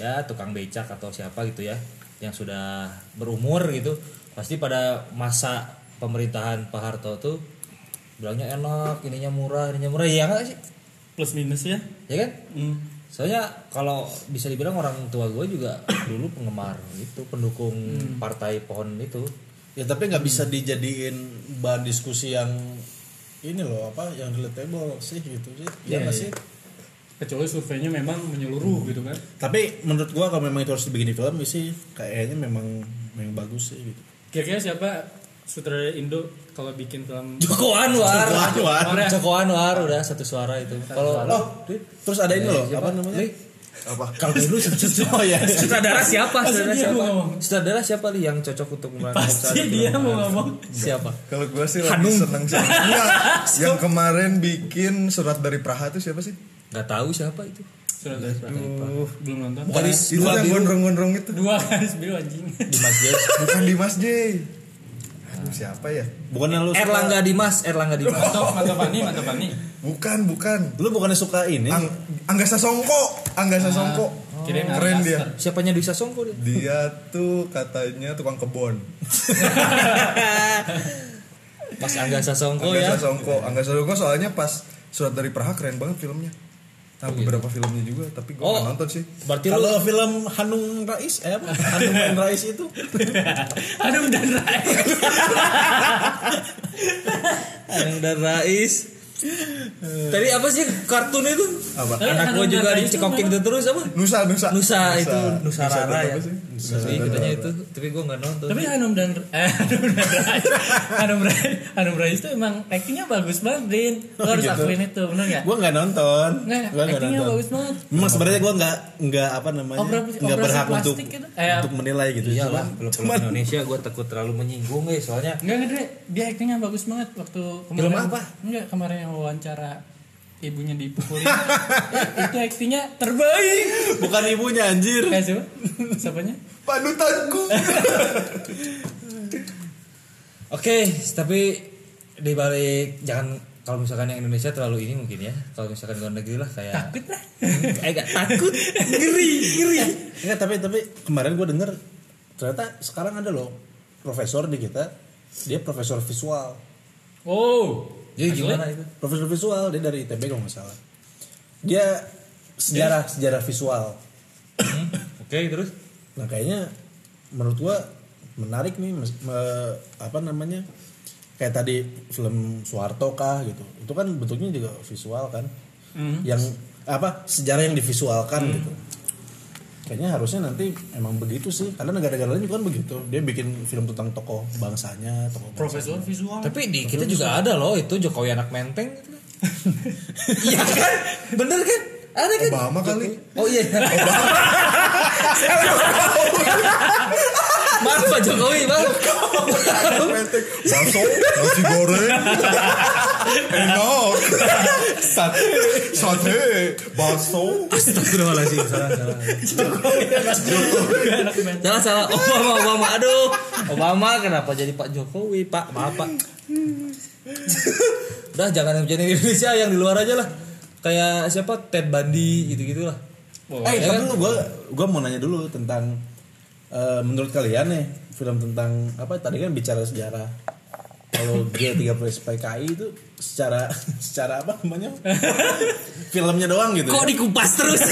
Speaker 2: ya tukang becak atau siapa gitu ya yang sudah berumur gitu pasti pada masa pemerintahan Pak Harto tuh bilangnya enak ininya murah ininya murah. Ya nggak sih?
Speaker 3: Plus minus ya
Speaker 2: ya kan?
Speaker 3: Hmm.
Speaker 2: Soalnya kalau bisa dibilang orang tua gue juga dulu penggemar itu pendukung partai pohon itu.
Speaker 1: Ya tapi nggak bisa dijadiin bahan diskusi yang ini loh apa yang relatable sih gitu sih. Ya
Speaker 3: Iya,
Speaker 1: nggak
Speaker 3: iya.
Speaker 1: sih?
Speaker 3: Kecuali surveinya memang menyeluruh gitu kan.
Speaker 1: Tapi menurut gua kalau memang itu harus dibikin di film sih kayaknya memang memang bagus sih gitu.
Speaker 3: Kira-kira siapa sutradara Indo kalau bikin film
Speaker 2: Joko Anwar.
Speaker 1: Joko Anwar.
Speaker 3: Anwar?
Speaker 2: Joko Anwar udah satu suara itu. Kalau
Speaker 1: oh terus ada ini loh
Speaker 2: siapa?
Speaker 1: apa namanya?
Speaker 4: Apa?
Speaker 2: Kalau dulu
Speaker 1: oh ya
Speaker 2: sutradara siapa? Sutradara siapa? sutradara siapa li yang cocok untuk memerankan
Speaker 3: pasti dia mau ngomong.
Speaker 2: Siapa?
Speaker 4: Kalau gue sih lagi seneng sih. Enggak, yang kemarin bikin surat dari Praha itu siapa sih?
Speaker 2: Nggak tahu siapa itu.
Speaker 3: Sutradara
Speaker 4: Aduh,
Speaker 3: belum nonton.
Speaker 2: Garis
Speaker 4: itu
Speaker 2: dua
Speaker 4: yang gondrong-gondrong itu.
Speaker 3: Dua garis biru anjing
Speaker 2: Dimas Jes
Speaker 4: bukan Dimas J Aduh, siapa ya?
Speaker 1: Bukan yang lu suka-
Speaker 2: Erlangga Dimas Erlangga Dimas.
Speaker 3: Mantap mantap Fani mantap Fani.
Speaker 4: Bukan bukan.
Speaker 1: Lu bukannya suka ini?
Speaker 4: Ang Angga Sasongko Angga Sasongko
Speaker 3: kirain
Speaker 4: keren dia.
Speaker 2: Siapanya Dwi Sasongko dia?
Speaker 4: Dia tuh katanya tukang kebon.
Speaker 2: Mas Angga Sasongko
Speaker 4: Angga
Speaker 2: ya
Speaker 4: Sasongko Angga Sasongko soalnya pas surat dari Praha keren banget filmnya nah beberapa filmnya juga tapi gue
Speaker 2: Oh.
Speaker 4: nonton sih
Speaker 2: berarti lu
Speaker 1: kalau film Hanung Rais eh apa Hanung dan Rais itu
Speaker 3: aduh dan Rai
Speaker 2: Anang dan Rais Tadi apa sih kartun itu?
Speaker 1: Apa?
Speaker 3: Eh,
Speaker 2: Anak
Speaker 3: Hanung
Speaker 2: gue juga
Speaker 3: Rais
Speaker 2: dicekokin
Speaker 3: itu
Speaker 2: terus apa?
Speaker 4: Nusa Nusa
Speaker 2: Nusa, itu Nusa
Speaker 4: Nusa
Speaker 2: Rara ya.
Speaker 4: sih?
Speaker 2: Nusa katanya itu, tapi gue nggak nonton.
Speaker 3: tapi Hanum dan eh Hanum dan Rai Hanum Rai Hanum Rai itu emang actingnya bagus banget Brin lo harus
Speaker 1: gitu.
Speaker 3: akuin itu bener nggak
Speaker 1: gua nggak nonton
Speaker 3: nggak
Speaker 1: nggak
Speaker 3: actingnya
Speaker 1: nonton
Speaker 3: bagus banget
Speaker 1: memang sebenarnya gua nggak nggak apa namanya nggak berhak untuk
Speaker 3: gitu. Eh,
Speaker 1: untuk menilai gitu
Speaker 2: Iya
Speaker 1: Cuman-
Speaker 2: lah, film Indonesia gue takut terlalu menyinggung ya soalnya.
Speaker 3: Enggak enggak Dre, dia actingnya bagus banget waktu kemarin.
Speaker 2: Film apa?
Speaker 3: Enggak, kemarin yang wawancara ibunya dipukulin. Eh, itu actingnya terbaik.
Speaker 1: bukan ibunya anjir
Speaker 3: Kayak siapa? Siapanya?
Speaker 4: panutanku
Speaker 2: Oke, tapi di balik jangan kalau misalkan yang Indonesia terlalu ini mungkin ya. Kalau misalkan luar negeri lah kayak
Speaker 3: Takut lah.
Speaker 2: eh gak takut, ngeri, ngeri.
Speaker 1: Enggak, tapi tapi kemarin gue denger ternyata sekarang ada loh profesor di kita dia profesor visual
Speaker 3: Oh,
Speaker 2: Jadi gimana itu?
Speaker 1: profesor visual dia dari ITB kalau nggak salah. Dia sejarah sejarah visual.
Speaker 2: Hmm, Oke, terus?
Speaker 1: Nah kayaknya menurut gua menarik nih mes- me- apa namanya kayak tadi film Soeharto kah gitu. Itu kan bentuknya juga visual kan. Yang apa sejarah yang divisualkan gitu kayaknya harusnya nanti emang begitu sih karena negara-negara lain juga kan begitu dia bikin film tentang tokoh bangsanya tokoh.
Speaker 3: Profesor visual.
Speaker 2: Tapi di kita juga ada loh itu Jokowi anak menteng gitu. Iya kan? Bener kan? Ada kan?
Speaker 4: Obama kali
Speaker 2: Oh iya. Maaf Pak Jokowi, maaf.
Speaker 4: bakso nasi goreng enak sate sate bakso
Speaker 2: Astagfirullahaladzim, salah, salah. Salah, salah. Obama, Obama. Aduh. Obama kenapa jadi Pak Jokowi, Pak? Maaf, Pak. Udah jangan yang jadi di Indonesia yang di luar aja lah. Kayak siapa? Ted Bundy gitu-gitu lah.
Speaker 1: Eh,
Speaker 2: Ya kan?
Speaker 1: dulu gua gua mau nanya dulu tentang eh, menurut kalian nih film tentang apa tadi kan bicara sejarah. Kalau G30 SPKI itu secara secara apa namanya? Filmnya doang gitu.
Speaker 2: Kok
Speaker 1: ya?
Speaker 2: dikupas terus?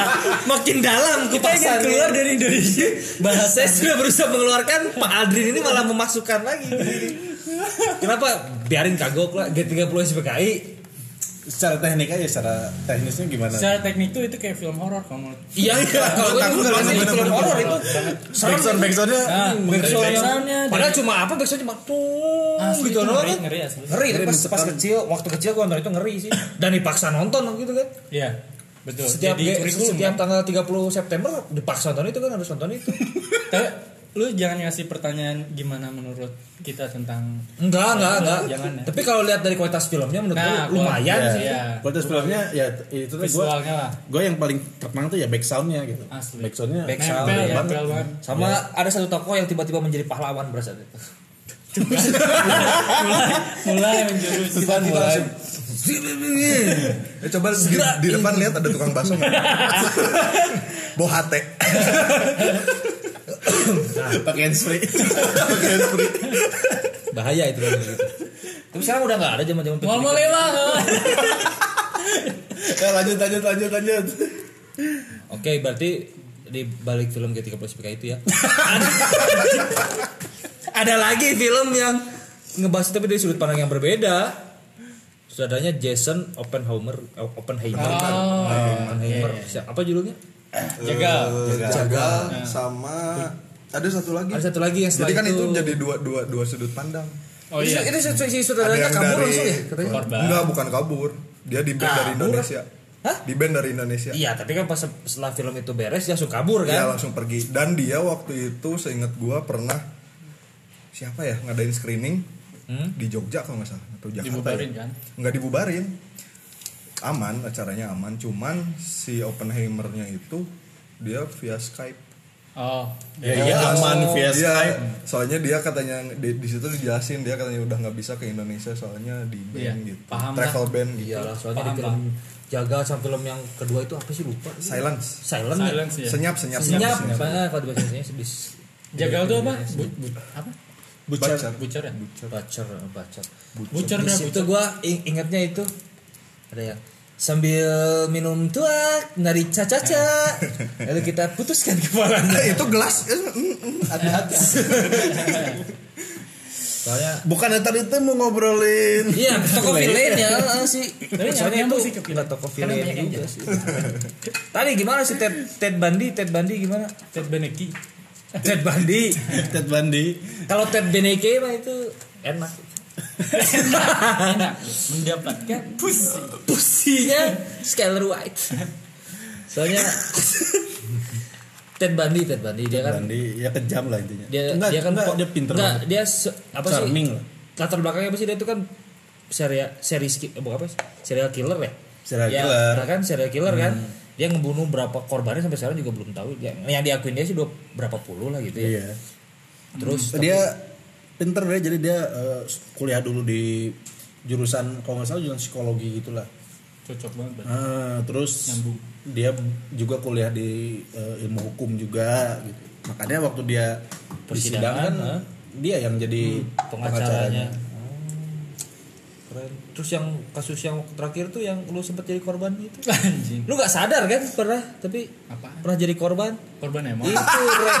Speaker 2: Makin dalam
Speaker 3: Kita ingin
Speaker 2: kupasannya.
Speaker 3: keluar dari Indonesia.
Speaker 2: Bahasa sudah berusaha mengeluarkan Pak Adrin ini malah memasukkan lagi. Kenapa? Biarin kagok lah G30 SPKI.
Speaker 1: Secara teknik aja secara teknisnya gimana?
Speaker 3: Secara teknik tuh itu kayak film horor kalau menurut
Speaker 2: Iya, kalau gue
Speaker 1: Takut
Speaker 2: juga pasti film horor itu.
Speaker 1: Backsound backsoundnya
Speaker 3: Nah, backsoundnya
Speaker 2: Padahal cuma apa backsound cuma tuh gitu
Speaker 3: itu
Speaker 2: doang
Speaker 3: ngeri,
Speaker 2: kan.
Speaker 3: ngeri asli.
Speaker 2: Ngeri tapi pas, pas kecil, waktu kecil gue nonton itu ngeri sih. Dan dipaksa nonton gitu kan.
Speaker 3: Iya, betul.
Speaker 2: Setiap
Speaker 3: Jadi
Speaker 2: setiap tanggal 30 September dipaksa nonton itu kan harus nonton itu.
Speaker 3: Lu jangan ngasih pertanyaan gimana menurut kita tentang
Speaker 2: Enggak, enggak, enggak.
Speaker 3: Jangan ya.
Speaker 2: Tapi kalau lihat dari kualitas filmnya menurut
Speaker 3: Nah,
Speaker 2: gue lumayan
Speaker 3: kualitas-
Speaker 2: sih.
Speaker 3: iya.
Speaker 1: Kualitas filmnya ya itu tuh gue gue yang paling terkenang tuh ya backsoundnya gitu.
Speaker 3: Asli.
Speaker 1: Backsoundnya
Speaker 2: Backsound,
Speaker 3: Nempel,
Speaker 2: ya.
Speaker 3: nempel banget.
Speaker 2: Sama ada satu tokoh yang tiba-tiba menjadi pahlawan berasa itu.
Speaker 3: mulai mulai menjurus
Speaker 2: Tiba-tiba langsung
Speaker 4: Ya, coba di, di depan lihat ada tukang bakso? Bohate.
Speaker 1: pakai handsfree.
Speaker 2: bahaya itu kan gitu. Tapi sekarang udah nggak ada zaman-zaman
Speaker 3: mau mau lewat
Speaker 1: ya, lanjut lanjut lanjut lanjut.
Speaker 2: Oke, berarti di balik film G30 SPK itu ya. ada, ada lagi film yang ngebahas tapi dari sudut pandang yang berbeda. Sutradaranya Jason Oppenheimer, Oppenheimer.
Speaker 3: Oh,
Speaker 2: Oppenheimer. Siapa- Apa judulnya?
Speaker 3: Jaga
Speaker 4: Jagal sama ada satu lagi.
Speaker 2: Ada satu lagi yang
Speaker 4: Jadi kan itu jadi dua dua dua sudut pandang.
Speaker 3: oh iya
Speaker 2: Itu, si- si
Speaker 4: yang
Speaker 2: kabur
Speaker 4: dari
Speaker 2: langsung ya katanya.
Speaker 3: Korban.
Speaker 4: Enggak, bukan kabur. Dia di band dari? Indonesia.
Speaker 2: Hah?
Speaker 4: Di band dari Indonesia.
Speaker 2: Iya, tapi kan pas setelah film itu beres dia langsung kabur kan.
Speaker 4: langsung pergi. Dan dia waktu itu seingat gua pernah siapa ya ngadain screening
Speaker 2: Hmm?
Speaker 4: di Jogja kalau nggak salah atau Jakarta.
Speaker 3: Dibubarin
Speaker 4: ya.
Speaker 3: kan?
Speaker 4: Nggak dibubarin. Aman, acaranya aman. Cuman si Oppenheimer-nya itu dia via Skype.
Speaker 3: oh
Speaker 1: Ya iya aman via
Speaker 4: Iya,
Speaker 1: Skype.
Speaker 4: soalnya dia katanya di, di situ dijelasin dia katanya udah nggak bisa ke Indonesia soalnya di band
Speaker 3: Iya,
Speaker 4: gitu,
Speaker 3: paham
Speaker 4: travel band gitu.
Speaker 2: Iyalah, soalnya
Speaker 3: Paham,
Speaker 2: di film jaga sama film yang kedua itu apa sih lupa.
Speaker 4: Silence,
Speaker 2: Silent. ya?
Speaker 3: silence ya
Speaker 4: senyap, senyap,
Speaker 2: Senyap,
Speaker 4: senyap.
Speaker 2: Soalnya kalau dibaca senyap sedih.
Speaker 3: jagal tuh apa Bu, bu, apa
Speaker 4: Butcher.
Speaker 3: butcher ya
Speaker 2: Bacer, bacer.
Speaker 3: butcher
Speaker 2: Di
Speaker 3: dah
Speaker 2: situ
Speaker 3: butcher
Speaker 2: gua ing- ingatnya itu ada yang sambil minum tuak nari caca-caca lalu kita putuskan kepalanya.
Speaker 4: Itu gelas. Eh, mm, mm, hati-hati.
Speaker 2: soalnya
Speaker 1: Bukan tadi itu mau ngobrolin.
Speaker 2: iya toko villain ya eh, sih
Speaker 3: Tapi
Speaker 2: soalnya itu
Speaker 3: sih
Speaker 2: nggak toko villain juga sih. Tadi gimana sih Ted Ted Bundy? Ted Bundy gimana?
Speaker 3: Ted Beneki
Speaker 2: Ted Bundy.
Speaker 1: Ted Bundy.
Speaker 2: kalau Ted Beneke mah itu enak
Speaker 3: enak mendapatkan pussy
Speaker 2: pusinya Skyler White soalnya Ted Bundy Ted Bundy dia kan
Speaker 1: Bundy ya kejam lah intinya.
Speaker 2: dia
Speaker 1: enggak,
Speaker 2: dia kan
Speaker 1: enggak, dia pinter
Speaker 2: enggak,
Speaker 1: banget.
Speaker 2: dia se- apa
Speaker 1: Charming
Speaker 2: sih
Speaker 1: lah.
Speaker 2: latar belakangnya apa sih dia itu kan serial seri eh, bukan apa sih? serial killer ya
Speaker 1: Serial
Speaker 2: Ya,
Speaker 1: killer.
Speaker 2: kan serial killer kan dia ngebunuh berapa korbannya sampai sekarang juga belum tahu yang, yang diakuin dia sih dua berapa puluh lah gitu ya
Speaker 1: Iya.
Speaker 2: terus
Speaker 1: dia pinter deh jadi dia eh, kuliah dulu di jurusan kalau nggak salah jurusan psikologi gitulah.
Speaker 3: cocok banget berarti.
Speaker 1: Ah, terus
Speaker 3: Nyambung.
Speaker 1: dia juga kuliah di eh, ilmu hukum juga gitu. Makanya waktu dia
Speaker 2: Persidangan,
Speaker 1: persidangan
Speaker 2: ah.
Speaker 1: dia yang jadi
Speaker 2: pengacaranya
Speaker 1: pengacaranya.
Speaker 2: Keren. Terus yang kasus yang terakhir tuh yang lu sempat jadi korban itu
Speaker 3: anjing.
Speaker 2: Lu nggak sadar kan pernah tapi
Speaker 3: Apaan?
Speaker 2: pernah jadi korban?
Speaker 3: Korban emon.
Speaker 2: Itu Ray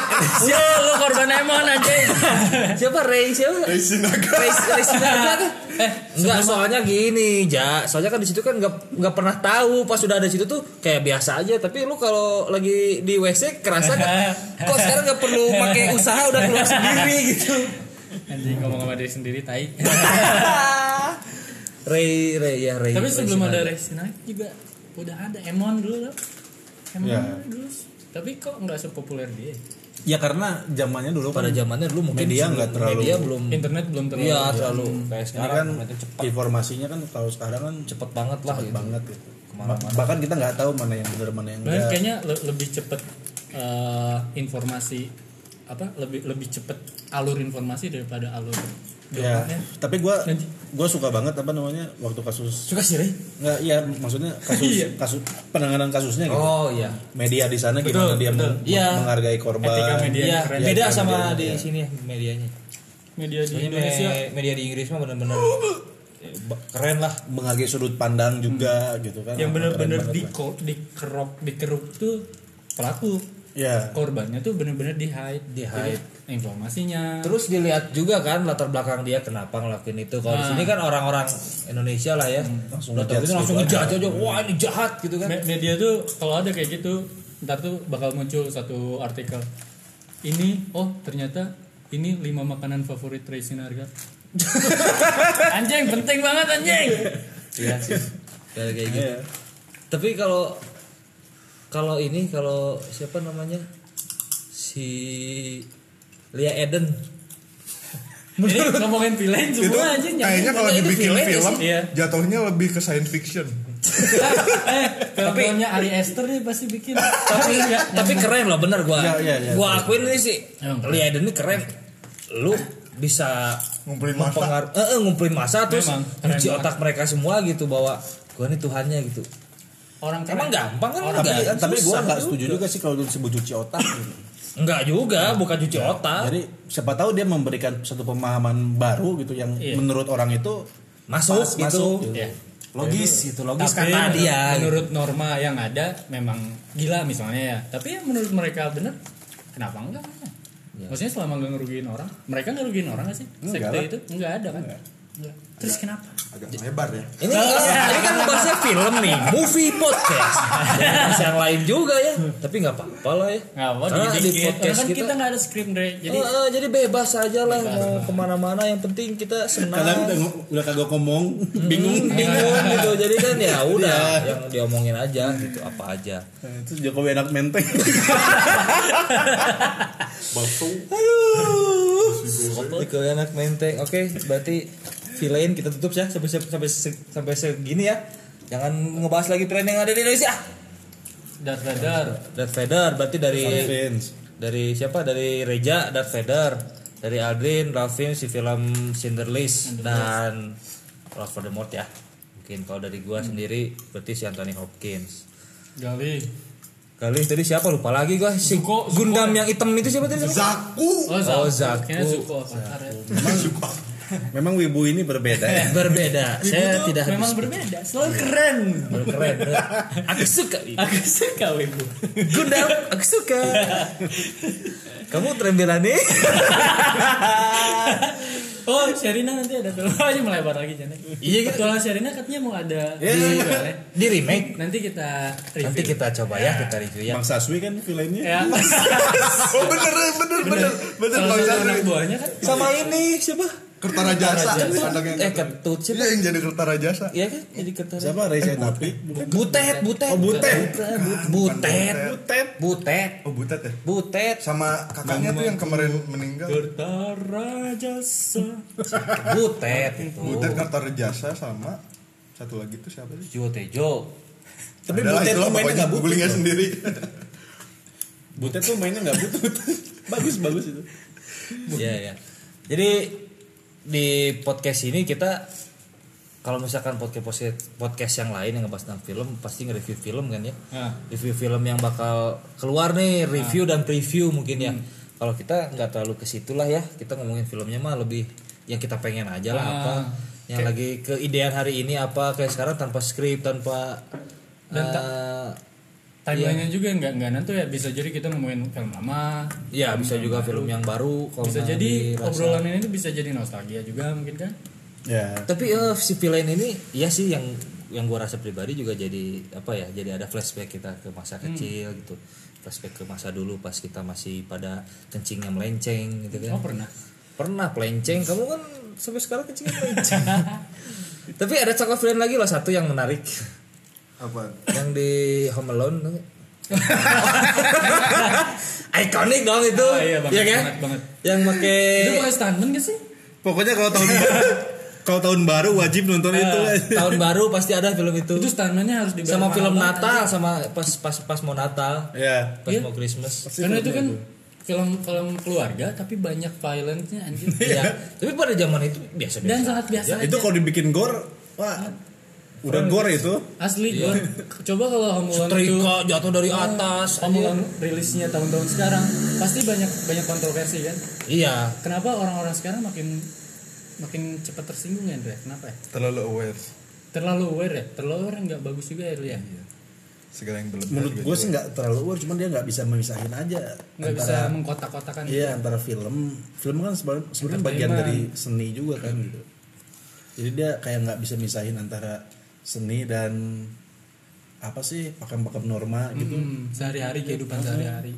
Speaker 3: Iya, lu korban emon anjing.
Speaker 2: siapa? Ray siapa?
Speaker 4: Ray Sinaga.
Speaker 2: Ray Ray Sinaga kan? eh nggak soalnya gini ja. Soalnya kan di situ kan nggak nggak pernah tahu pas udah ada situ tuh kayak biasa aja. Tapi lu kalau lagi di WC kerasa kan kok sekarang nggak perlu pakai usaha udah keluar sendiri gitu.
Speaker 3: Anjing ngomong sama diri sendiri tai.
Speaker 2: Ray Ray ya Ray
Speaker 3: Tapi
Speaker 2: Ray
Speaker 3: sebelum
Speaker 2: Sinaga.
Speaker 3: ada Resinaki juga udah ada Emon dulu loh. Emon
Speaker 4: Ya.
Speaker 3: dulu. Tapi kok nggak sepopuler dia?
Speaker 1: Ya karena zamannya dulu
Speaker 2: pada
Speaker 1: kan
Speaker 2: zamannya dulu mungkin
Speaker 1: Media nggak terlalu-
Speaker 2: media belum
Speaker 3: Internet belum terlalu.
Speaker 2: iya terlalu kayak
Speaker 1: ini
Speaker 2: sekarang
Speaker 1: kan
Speaker 2: internet cepat
Speaker 1: informasinya kan kalau sekarang kan
Speaker 2: cepet banget lah gitu.
Speaker 1: banget gitu.
Speaker 2: Ke mana-mana.
Speaker 1: Bahkan kita nggak tahu mana yang benar mana yang enggak.
Speaker 3: kayaknya le- lebih cepet eh, informasi apa lebih lebih cepet alur informasi daripada alur
Speaker 1: Ya, tapi gua
Speaker 3: Nanti.
Speaker 1: gua suka banget apa namanya waktu kasus
Speaker 3: Suka sih
Speaker 1: nggak iya maksudnya kasus
Speaker 3: Iya.
Speaker 1: kasus penanganan kasusnya gitu.
Speaker 2: oh iya
Speaker 1: Media di sana
Speaker 3: Betul,
Speaker 1: gimana dia
Speaker 3: betul.
Speaker 1: meng-
Speaker 2: Iya.
Speaker 1: menghargai korban.
Speaker 3: Etika media.
Speaker 2: iya
Speaker 3: keren.
Speaker 2: beda sama
Speaker 1: medianya,
Speaker 2: di
Speaker 1: iya.
Speaker 2: sini ya medianya
Speaker 3: Media di
Speaker 2: Soalnya
Speaker 3: Indonesia
Speaker 2: me- media di Inggris mah benar-benar eh, keren lah
Speaker 1: menghargai sudut pandang juga gitu kan.
Speaker 3: yang bener-bener
Speaker 1: banget
Speaker 3: di dikerok dikeruk tuh pelaku
Speaker 1: Ya.
Speaker 3: korbannya tuh bener-bener di hide
Speaker 2: Di hide.
Speaker 3: informasinya
Speaker 2: terus dilihat juga kan latar belakang dia kenapa ngelakuin itu kalau di
Speaker 3: Nah.
Speaker 2: sini kan orang-orang Indonesia lah ya
Speaker 1: Langsung
Speaker 2: udah tahu
Speaker 1: ngejudge
Speaker 2: gitu langsung
Speaker 1: gitu
Speaker 2: ngejudge aja wah ini jahat gitu kan
Speaker 3: Me- media tuh kalau ada kayak gitu ntar tuh bakal muncul satu artikel ini oh ternyata ini lima makanan favorit Ray Sinarga anjing penting banget anjing
Speaker 2: Iya sih. Kayak gitu.
Speaker 1: Iya.
Speaker 2: Tapi kalau kalau ini kalau siapa namanya si Lia Eden.
Speaker 3: ini ngomongin villain
Speaker 4: Itu
Speaker 3: semua anjing yang-
Speaker 4: kayaknya kalau
Speaker 2: itu
Speaker 4: dibikin
Speaker 2: ya
Speaker 4: film
Speaker 3: sih? Iya.
Speaker 4: jatuhnya lebih ke science fiction.
Speaker 3: eh film-filmnya Ari Aster nih pasti bikin
Speaker 2: tapi
Speaker 3: ya,
Speaker 2: tapi keren loh bener gua.
Speaker 1: Iya, iya, iya.
Speaker 2: gua akuin ini sih
Speaker 3: Emang
Speaker 2: Lia Eden ini keren. Lu bisa
Speaker 4: Ngumpulin massa.
Speaker 2: mempengar- eh, eh, ngumpulin masa terus
Speaker 3: banget.
Speaker 2: otak mereka semua gitu bahwa gua ini Tuhannya gitu.
Speaker 3: Orang
Speaker 2: Emang
Speaker 3: keren.
Speaker 2: gampang kan
Speaker 3: Orang-
Speaker 2: enggak
Speaker 1: Tapi,
Speaker 2: kan
Speaker 1: tapi gua
Speaker 2: susah
Speaker 1: nggak setuju juga sih kalau disebut cuci otak. Gitu.
Speaker 2: Enggak juga, bukan cuci otak.
Speaker 1: Jadi siapa tahu dia memberikan satu pemahaman baru gitu yang
Speaker 3: Iya.
Speaker 1: menurut orang itu
Speaker 2: masuk
Speaker 1: pas,
Speaker 2: gitu.
Speaker 1: masuk, gitu.
Speaker 3: Iya.
Speaker 2: Logis gitu, logis
Speaker 3: tapi
Speaker 2: kata dia.
Speaker 3: menurut norma yang ada memang gila misalnya ya tapi yang menurut mereka bener kenapa enggak
Speaker 2: Ya.
Speaker 3: maksudnya selama nggak ngerugiin orang mereka nggak rugiin orang nggak sih
Speaker 4: Enggak
Speaker 3: sekte itu nggak ada kan Enggak. Terus kenapa
Speaker 4: Agak lebar ya.
Speaker 2: Ini ini kan ngebahasnya film nih, movie podcast. Bahas yang lain juga ya. Tapi nggak apa-apa lah ya.
Speaker 3: nggak apa
Speaker 2: Karena di podcast
Speaker 3: kan
Speaker 2: kita,
Speaker 3: kita nggak ada skrip Dre jadi
Speaker 2: Eh, eh, jadi bebas aja lah mau ke mana-mana. Yang penting kita senang.
Speaker 1: kadang udah, udah kagak ngomong, bingung.
Speaker 2: bingung gitu. Jadi kan ya udah yang diomongin aja gitu apa aja.
Speaker 1: Terus Jokowi enak menteng.
Speaker 4: Bakso.
Speaker 2: Itu enak menteng. Oke, berarti villain kita tutup ya sampai sampai sampai segini ya. Jangan ngebahas lagi tren yang ada di Indonesia.
Speaker 3: Darth Vader.
Speaker 2: Darth Vader berarti dari dari siapa? Dari Reja Darth Vader. Dari Aldrin Ralphim si film Cinderlist dan Lord Voldemort ya. Mungkin kalau dari gua sendiri berarti si Anthony Hopkins.
Speaker 3: Gali.
Speaker 2: Kali tadi siapa? Lupa lagi gua. Si
Speaker 3: Zuko- Zuko
Speaker 2: Gundam
Speaker 3: ya?
Speaker 2: yang hitam itu siapa tadi?
Speaker 4: Zaku.
Speaker 3: oh
Speaker 2: Oh,
Speaker 3: Zaku.
Speaker 2: Zaku.
Speaker 3: Zuko ya
Speaker 1: Memang memang wibu ini berbeda ya.
Speaker 2: berbeda saya
Speaker 3: Wibu tuh
Speaker 2: tidak
Speaker 3: memang
Speaker 2: habis
Speaker 3: berbeda selalu keren
Speaker 2: keren bener. aku suka
Speaker 3: aku suka Wibu
Speaker 2: Gundam aku suka kamu trembelan nih
Speaker 3: Oh, Sherina nanti ada film aja melebar lagi Jane. Iya, kebetulan Sherina katanya mau ada
Speaker 1: Iya.
Speaker 3: di ya.
Speaker 2: di remake
Speaker 3: Nanti kita review.
Speaker 2: nanti kita coba ya kita review ya
Speaker 1: Bang Saswi kan villainnya.
Speaker 3: ya.
Speaker 4: Oh bener bener bener bener
Speaker 3: Salah
Speaker 4: Bang
Speaker 3: anak buahnya kan
Speaker 2: sama ini siapa
Speaker 4: Kertara jasa. Anaknya
Speaker 2: eh ketut siapa
Speaker 4: Iya yang jadi kertara jasa.
Speaker 2: Iya kan jadi ketara
Speaker 1: Siapa Reza Tapi?
Speaker 2: Butet, butet.
Speaker 1: Oh, butet.
Speaker 2: Butet.
Speaker 1: Butet.
Speaker 2: Butet.
Speaker 4: Oh butet ya.
Speaker 2: Butet.
Speaker 4: Sama kakaknya tuh yang kemarin meninggal.
Speaker 3: Bertara jasa.
Speaker 2: Butet itu.
Speaker 4: Butet kertara jasa sama satu lagi tuh siapa sih?
Speaker 2: Jo Tejo.
Speaker 1: Tapi Butet tuh mainnya nggak butut.
Speaker 4: googling aja sendiri.
Speaker 1: Butet tuh mainnya nggak butut. bagus bagus itu.
Speaker 2: Iya, ya. Jadi di podcast ini kita kalau misalkan podcast podcast yang lain yang ngebahas tentang film pasti nge-review film kan ya.
Speaker 3: Nah.
Speaker 2: Review film yang bakal keluar nih, review dan preview mungkin ya. Kalau kita nggak terlalu ke situ lah ya. Kita ngomongin filmnya mah lebih yang kita pengen aja lah
Speaker 3: Ah.
Speaker 2: apa. yang lagi keidean hari ini apa kayak sekarang tanpa skrip tanpa
Speaker 3: Dan
Speaker 2: eh,
Speaker 3: timelinenya juga nggak nggak nanti ya. Bisa jadi kita nemuin film lama.
Speaker 2: Ya bisa juga film yang baru kalau
Speaker 3: bisa jadi
Speaker 2: dirasa.
Speaker 3: obrolan ini tuh bisa jadi nostalgia juga mungkin kan?
Speaker 1: Ya
Speaker 2: tapi eh, si villain ini iya sih yang yang gua rasa pribadi juga jadi apa ya jadi ada flashback kita ke masa
Speaker 3: Hmm.
Speaker 2: kecil gitu. Flashback ke masa dulu pas kita masih pada kencingnya melenceng gitu kan.
Speaker 3: Oh pernah?
Speaker 2: Pernah pelenceng. Kamu kan sampai sekarang kencingnya melenceng. Tapi ada cakap villain lagi loh satu yang menarik
Speaker 4: apa
Speaker 2: yang di Home Alone tuh. ikonik dong itu
Speaker 3: Oh, iya, banget,
Speaker 2: Iya kan?
Speaker 3: banget, banget.
Speaker 2: yang pakai
Speaker 3: itu pakai stuntman gak sih
Speaker 1: pokoknya kalau tahun kalau tahun baru wajib nonton itu
Speaker 2: tahun baru pasti ada film itu
Speaker 3: itu stuntmannya harus dibayar
Speaker 2: sama film Natal sama pas pas pas mau Natal
Speaker 1: ya
Speaker 2: pas
Speaker 3: Iya.
Speaker 2: mau Christmas
Speaker 3: anjing. karena itu kan film film keluarga tapi banyak violence-nya anjir
Speaker 2: Iya. tapi pada zaman itu biasa biasa
Speaker 3: dan sangat biasa
Speaker 1: Ya,
Speaker 3: aja.
Speaker 1: itu kalau dibikin gore wah udah gore itu.
Speaker 3: Asli gua coba kalau Home Alone itu
Speaker 2: jatuh dari atas
Speaker 3: Home Alone rilisnya tahun-tahun sekarang pasti banyak banyak kontroversi kan?
Speaker 2: Iya.
Speaker 3: Kenapa orang-orang sekarang makin makin cepat tersinggung ya Andre? kenapa ya?
Speaker 4: Terlalu aware.
Speaker 3: Terlalu aware ya? Terlalu aware nggak bagus juga ya lu ya?
Speaker 4: Segala yang berlebihan
Speaker 1: menurut gue sih nggak terlalu aware cuman dia nggak bisa memisahin aja
Speaker 3: nggak bisa mengkotak-kotakan
Speaker 1: iya antara film. Film kan sebenarnya sebenarnya bagian dari seni juga kan gitu. Jadi dia kayak nggak bisa misahin antara seni dan apa sih pakem-pakem norma gitu
Speaker 3: Hmm, sehari-hari kehidupan sehari-hari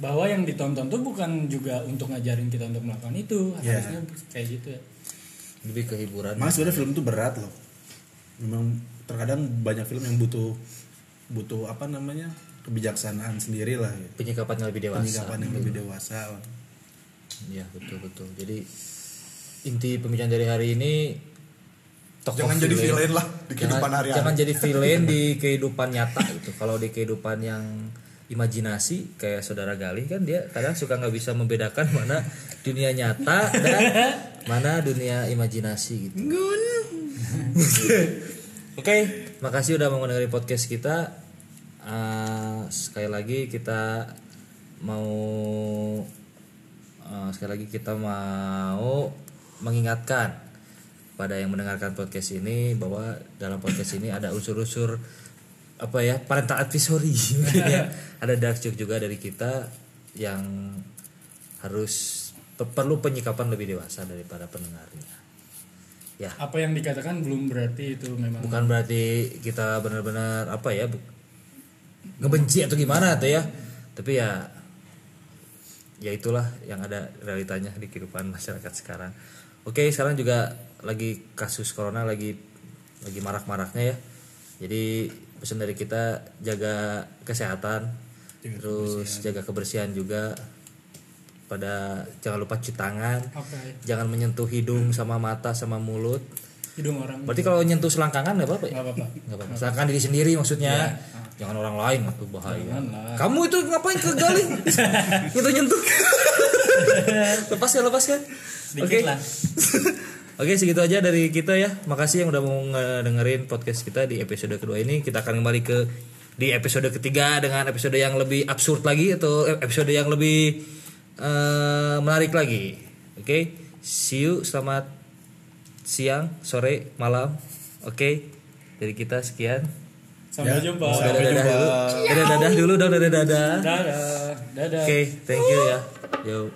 Speaker 3: bahwa yang ditonton tuh bukan juga untuk ngajarin kita untuk melakukan itu
Speaker 1: Iya.
Speaker 3: harusnya kayak gitu ya
Speaker 2: lebih ke hiburan
Speaker 1: Malah sebenarnya film itu berat loh. Memang terkadang banyak film yang butuh butuh apa namanya kebijaksanaan sendiri lah ya.
Speaker 2: penyikapannya lebih dewasa
Speaker 1: Penyikapan yang lebih dewasa.
Speaker 2: Iya betul betul. Jadi inti pembicaraan dari hari ini tokoh
Speaker 4: Jangan jadi villain lah di kehidupan
Speaker 2: jangan,
Speaker 4: hari-hari.
Speaker 2: jangan jadi villain di kehidupan nyata gitu. Kalau di kehidupan yang imajinasi kayak saudara Galih kan dia kadang suka nggak bisa membedakan mana dunia nyata dan mana dunia imajinasi gitu. Oke, makasih udah mau dengerin podcast kita. Eh, sekali lagi kita mau eh, sekali lagi kita mau mengingatkan pada yang mendengarkan podcast ini bahwa dalam podcast ini ada unsur-unsur apa ya parental advisory. Ya. ada dark joke juga dari kita yang harus pe- perlu penyikapan lebih dewasa daripada pendengarnya. Ya.
Speaker 3: Apa yang dikatakan belum berarti itu memang
Speaker 2: bukan berarti kita benar-benar apa ya bu- ngebenci atau gimana tuh ya. Tapi ya ya itulah yang ada realitanya di kehidupan masyarakat sekarang oke sekarang juga lagi kasus corona lagi lagi marak-maraknya ya jadi pesan dari kita jaga kesehatan terus jaga kebersihan juga pada jangan lupa cuci tangan
Speaker 3: Oke.
Speaker 2: jangan menyentuh hidung sama mata sama mulut
Speaker 3: hidung orang
Speaker 2: Berarti kalau nyentuh selangkangan nggak apa-apa ya?
Speaker 3: nggak apa-apa
Speaker 2: Nggak apa-apa. Selangkangan diri sendiri maksudnya. Jangan orang lain itu bahaya. Kamu itu ngapain ke gali? nyentuh nyentuh. lepas ya lepas kan.
Speaker 3: sedikit
Speaker 2: Oke.
Speaker 3: lah
Speaker 2: Oke segitu aja dari kita ya. Makasih yang udah mau dengerin podcast kita di episode kedua ini. Kita akan kembali ke di episode ketiga dengan episode yang lebih absurd lagi atau episode yang lebih eh, menarik lagi. Oke. See you. Selamat siang, sore, malam. Oke. Dari kita sekian.
Speaker 3: sampai jumpa
Speaker 2: Dadah dadah dulu. Dadah dadah dulu dong dadah dadah.
Speaker 3: dadah dadah
Speaker 2: Oke, thank you ya. 有